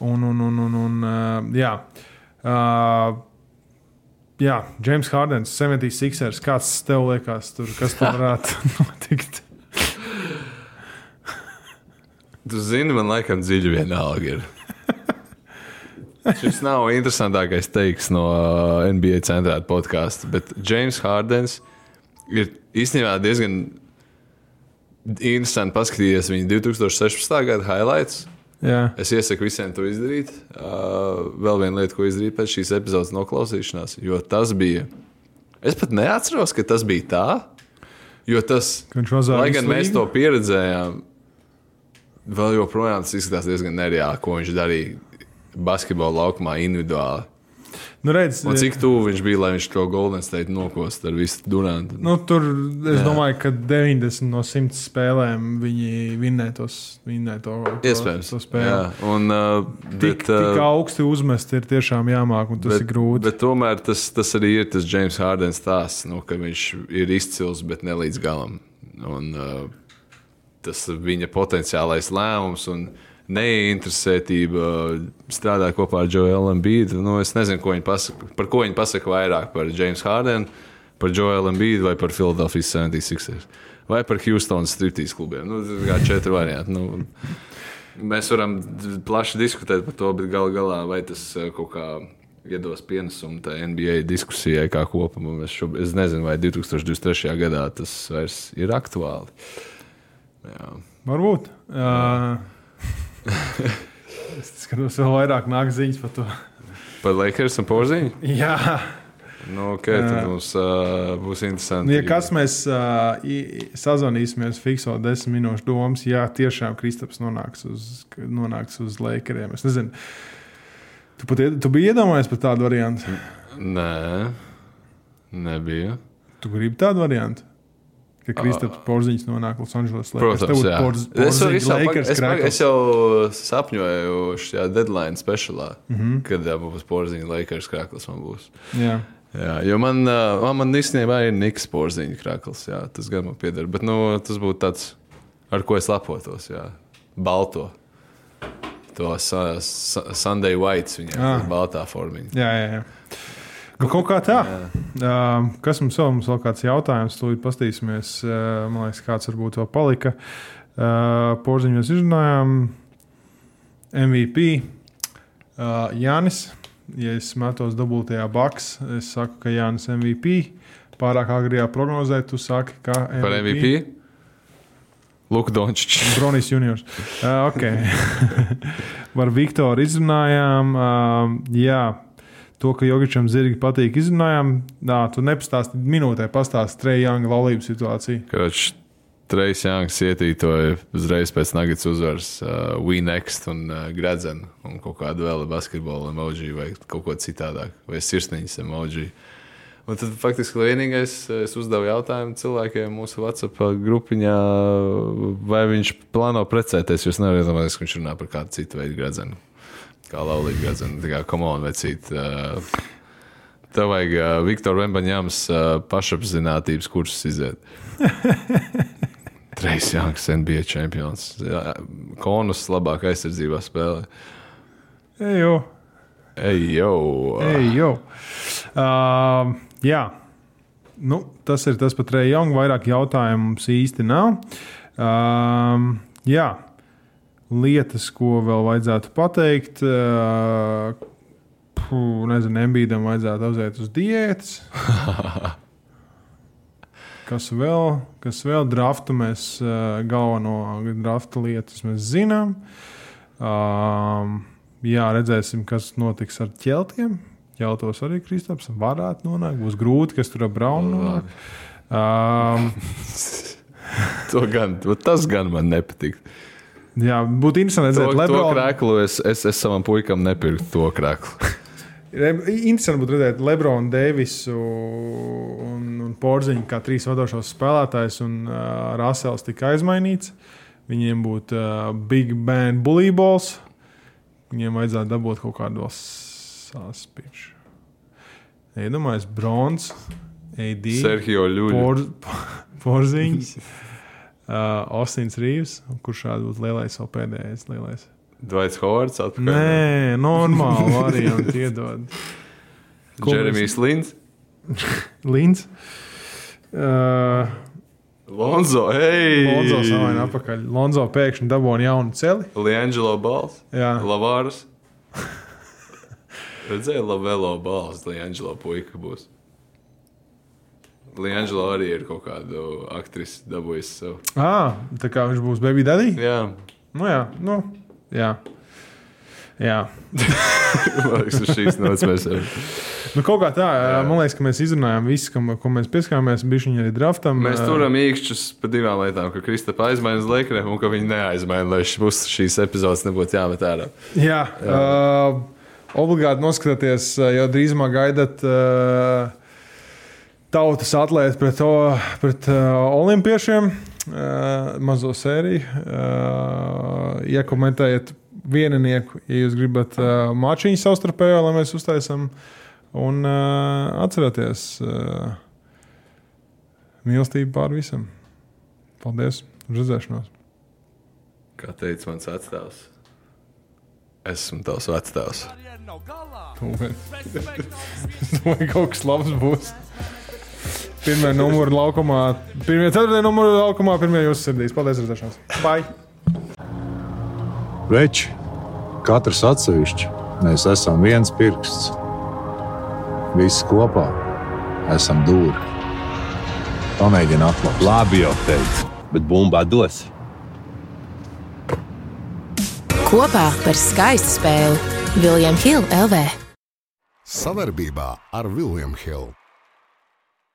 Un, un, un, un, un uh, jā. Uh, jā, James Hardens, 76ers. Kāds tev liekas, tur, kas tur varētu notikt? Tu zini, man laikam dziļi vienalga ir. Šis nav interesantākais teiks no uh, NBA centrāta podkāsta, bet James Hārdens ir īstenībā diezgan interesanti paskatīties viņa 2016. gada highlights. Jā. Es iesaku visiem to izdarīt. Uh, vēl viena lieta, ko izdarīt pēc šīs epizodes noklausīšanās, jo tas bija. Es pat neatceros, ka tas bija tā. Jo tas, lai gan mēs to pieredzējām, vēl joprojām tas izskatās diezgan nereāli, ko viņš darīja basketbola laukumā individuāli. Nu, redz, Un cik tuvu viņš bija, lai viņš to Golden State nokost ar visu Durantu. Nu, tur es Jā. domāju, ka 90 no 100 spēlēm viņi vinnēja to, to, Iespējams. to spēli. Jā, un, uh, Tik, bet, uh, tik augsti uzmest ir tiešām jāmāk, un tas bet, ir grūti. Bet tomēr tas, tas arī ir tas James Hārdens stāsts, nu, ka viņš ir izcils, bet ne līdz galam. Un, uh, tas viņa potenciālais lēmums un neinteresētība strādāt kopā ar Joelu Embiidu. Nu, es nezinu, ko viņi pasaka, par ko viņi pasaka vairāk par James Hārdenu, par Joelu Embiidu vai par Philadelphia 76ers. Vai par Houstonas striptīs klubiem. Nu, tas ir četri varianti. Nu, mēs varam plaši diskutēt par to, bet gal galā vai tas eh, kaut kā iedos pienesumu tai NBA diskusijai kā kopumam. Es, šob, es nezinu, vai 2023. gadā tas vairs ir aktuāli. Jā. Varbūt. Uh, es skatos, vēl vairāk nāk ziņas par to. Par Lakers un Porziņu? Jā. Nu, okay, tad mums uh, būs interesanti. Nu, ja kas mēs uh, sazvanīsimies, fikso desmit minūšu domas, ja tiešām Kristaps nonāks uz, nonāks uz Lakeriem. Es nezinu, tu, pat, tu biji iedomājies par tādu variantu. Nē, nebija. Tu gribi tādu variantu? Ka Kristaps Porziņš nonāk Losandželosā. Protams, jā. Es, jau laiku- Lakers es, krekls. es jau sapņoju šajā deadline speciālā, mm. -hmm. kad uh, būs porziņa Lakers krāklis. Man būs. Jā. Jā, jo man, man, man īstenībā ir Niks porziņa krāklis. Jā, tas gan man pieder. Bet nu, tas būtu tāds, ar ko es lepotos. Jā. Balto. To Sunday Whites viņam Ah. baltā formiņa. Jā, jā, jā. Nu, kaut kā tā. Uh, kas mums vēl, mums vēl kāds jautājums? Tūlīt pastīsimies. Uh, man liekas, kāds varbūt vēl palika. Uh, Porziņu mēs izrunājām. MVP. Uh, Jānis. Ja es metos dubultajā baks, es saku, ka Jānis MVP. Pārāk agrijā prognozē, tu saki, ka MVP. Par MVP? Luka Dončičs. Bronis Juniors. Uh, okay. Par Viktoru izrunājām. Uh, jā, to, ka Jogičam zirgi patīk, izrunājām. Nā, tu nepastāsti minūtē, pastāsti Trejāņa laulības situāciju. Kurš Trejs Jānis ietītoja uzreiz pēc Nagats uzvaras uh, WeNext un uh, Gradzenu un kaut kādu vēl basketbola emoji vai kaut ko citādāk, vai sirsniņas emoji. Un tad faktiski vienīgais, es uzdevu jautājumu cilvēkiem mūsu WhatsApp grupiņā, vai viņš plāno precēties. Jūs nevarat iedomāties, ka viņš runā par kādu citu veidu gradzenu. Kā laulību gradzenu, tā kā komonu vecīt. Uh, tev vajag uh, Viktoru Vembaņāms uh, pašapzinātības kursus iziet. Trejs Janks, NBA čempions. Jā, Konus labāk aizsardzībā spēlē. Ej, jo! Ej, jau! Ej, jo. Uh, jā, nu, tas ir tas par Trejāņu. Vairāk jautājumu mums īsti nav. Um, jā, lietas, ko vēl vajadzētu pateikt. Uh, puh, nezinu, Embīdam vajadzētu aiziet uz diētas. kas vēl, kas vēl draftu mēs galveno draftu lietas mēs zinām. Um, jā, redzēsim, kas notiks ar ķeltiem. Ķeltos arī Kristaps varētu nonākt. Būs grūti, kas tur nonāk. Um, To gan, tas gan man nepatīk. Jā, būtu interesanti redzēt, to Lebronu. krēklu es, es, es savam puikam nepirku to krēklu. Re- Interesanti būtu redzēt Lebronu, Deivisu un, un Porziņu kā trīs vadošos spēlētājus, un uh, Rasels tika aizmainīts. Viņiem būtu uh, Big Band Bullībols. Viņiem vajadzētu dabūt kaut kādu saspiņu. Iedomājieties, Brons, AD, Sergio Porziņš, uh, Ostins Rīvs, kurš šādi būtu lielais vēl pēdējais. Lielais. Dvaits Hovards atpakaļ. Nē, normāli varianti iedod. Ko Jeremijs Lins. Līns. Uh, Lonzo, hei! Lonzo samaina atpakaļ. Lonzo pēkšņi dabūja jaunu celi. Liangelo Bals. Jā. Lavārs. Redzēju, Lavelo Bals, Liangelo puika būs. Liangelo arī ir kaut kādu aktrisi dabūjis sev. Ah, tā kā viņš būs baby daddy? Jā. Nu, jā, nu, jā. jā. Man liekas, uz šīs nots mēs varam. Nu, kaut kā tā, jā. man liekas, ka mēs izrunājām visu, kam, ko mēs pieskārāmies. Bija viņa arī draftam. Mēs turam īkšķus par divām lietām, ka Kristapa aizmaina uz Lakeriem un ka viņi neaizmaina, lai šis, šīs epizodes nebūtu jāmet ārā. Jā, jā. Uh, obligāti noskatieties, jau drīzumā gaidat uh, tautas atlēti pret, pret uh, olimpiešiem. Uh, mazo sēriju. Uh, iekomentējiet vieninieku, ja jūs gribat uh, mačiņu savstarpējo, lai mēs uztaisām. Un uh, atcerieties, uh, mīlestība pār visam. Paldies! Uz redzēšanos! Kā teica mans vecāks, esmu tavs vecāks. Vai kaut kas labs būs? Pirmā numura laukumā, pirmā ceturtajā numura laukumā, pirmā jūsu sirdīs. Paldies, redzēšanās! Bye! Veči, katrs atsevišķi, mēs esam viens pirksts. Visi kopā esam dūri. Pamēģini atklāt. Labi jau teicu, bet bumbā dos. Kopā par skaistu spēli Viljams Hilde LV. Savarbībā ar Vilnius Hilu.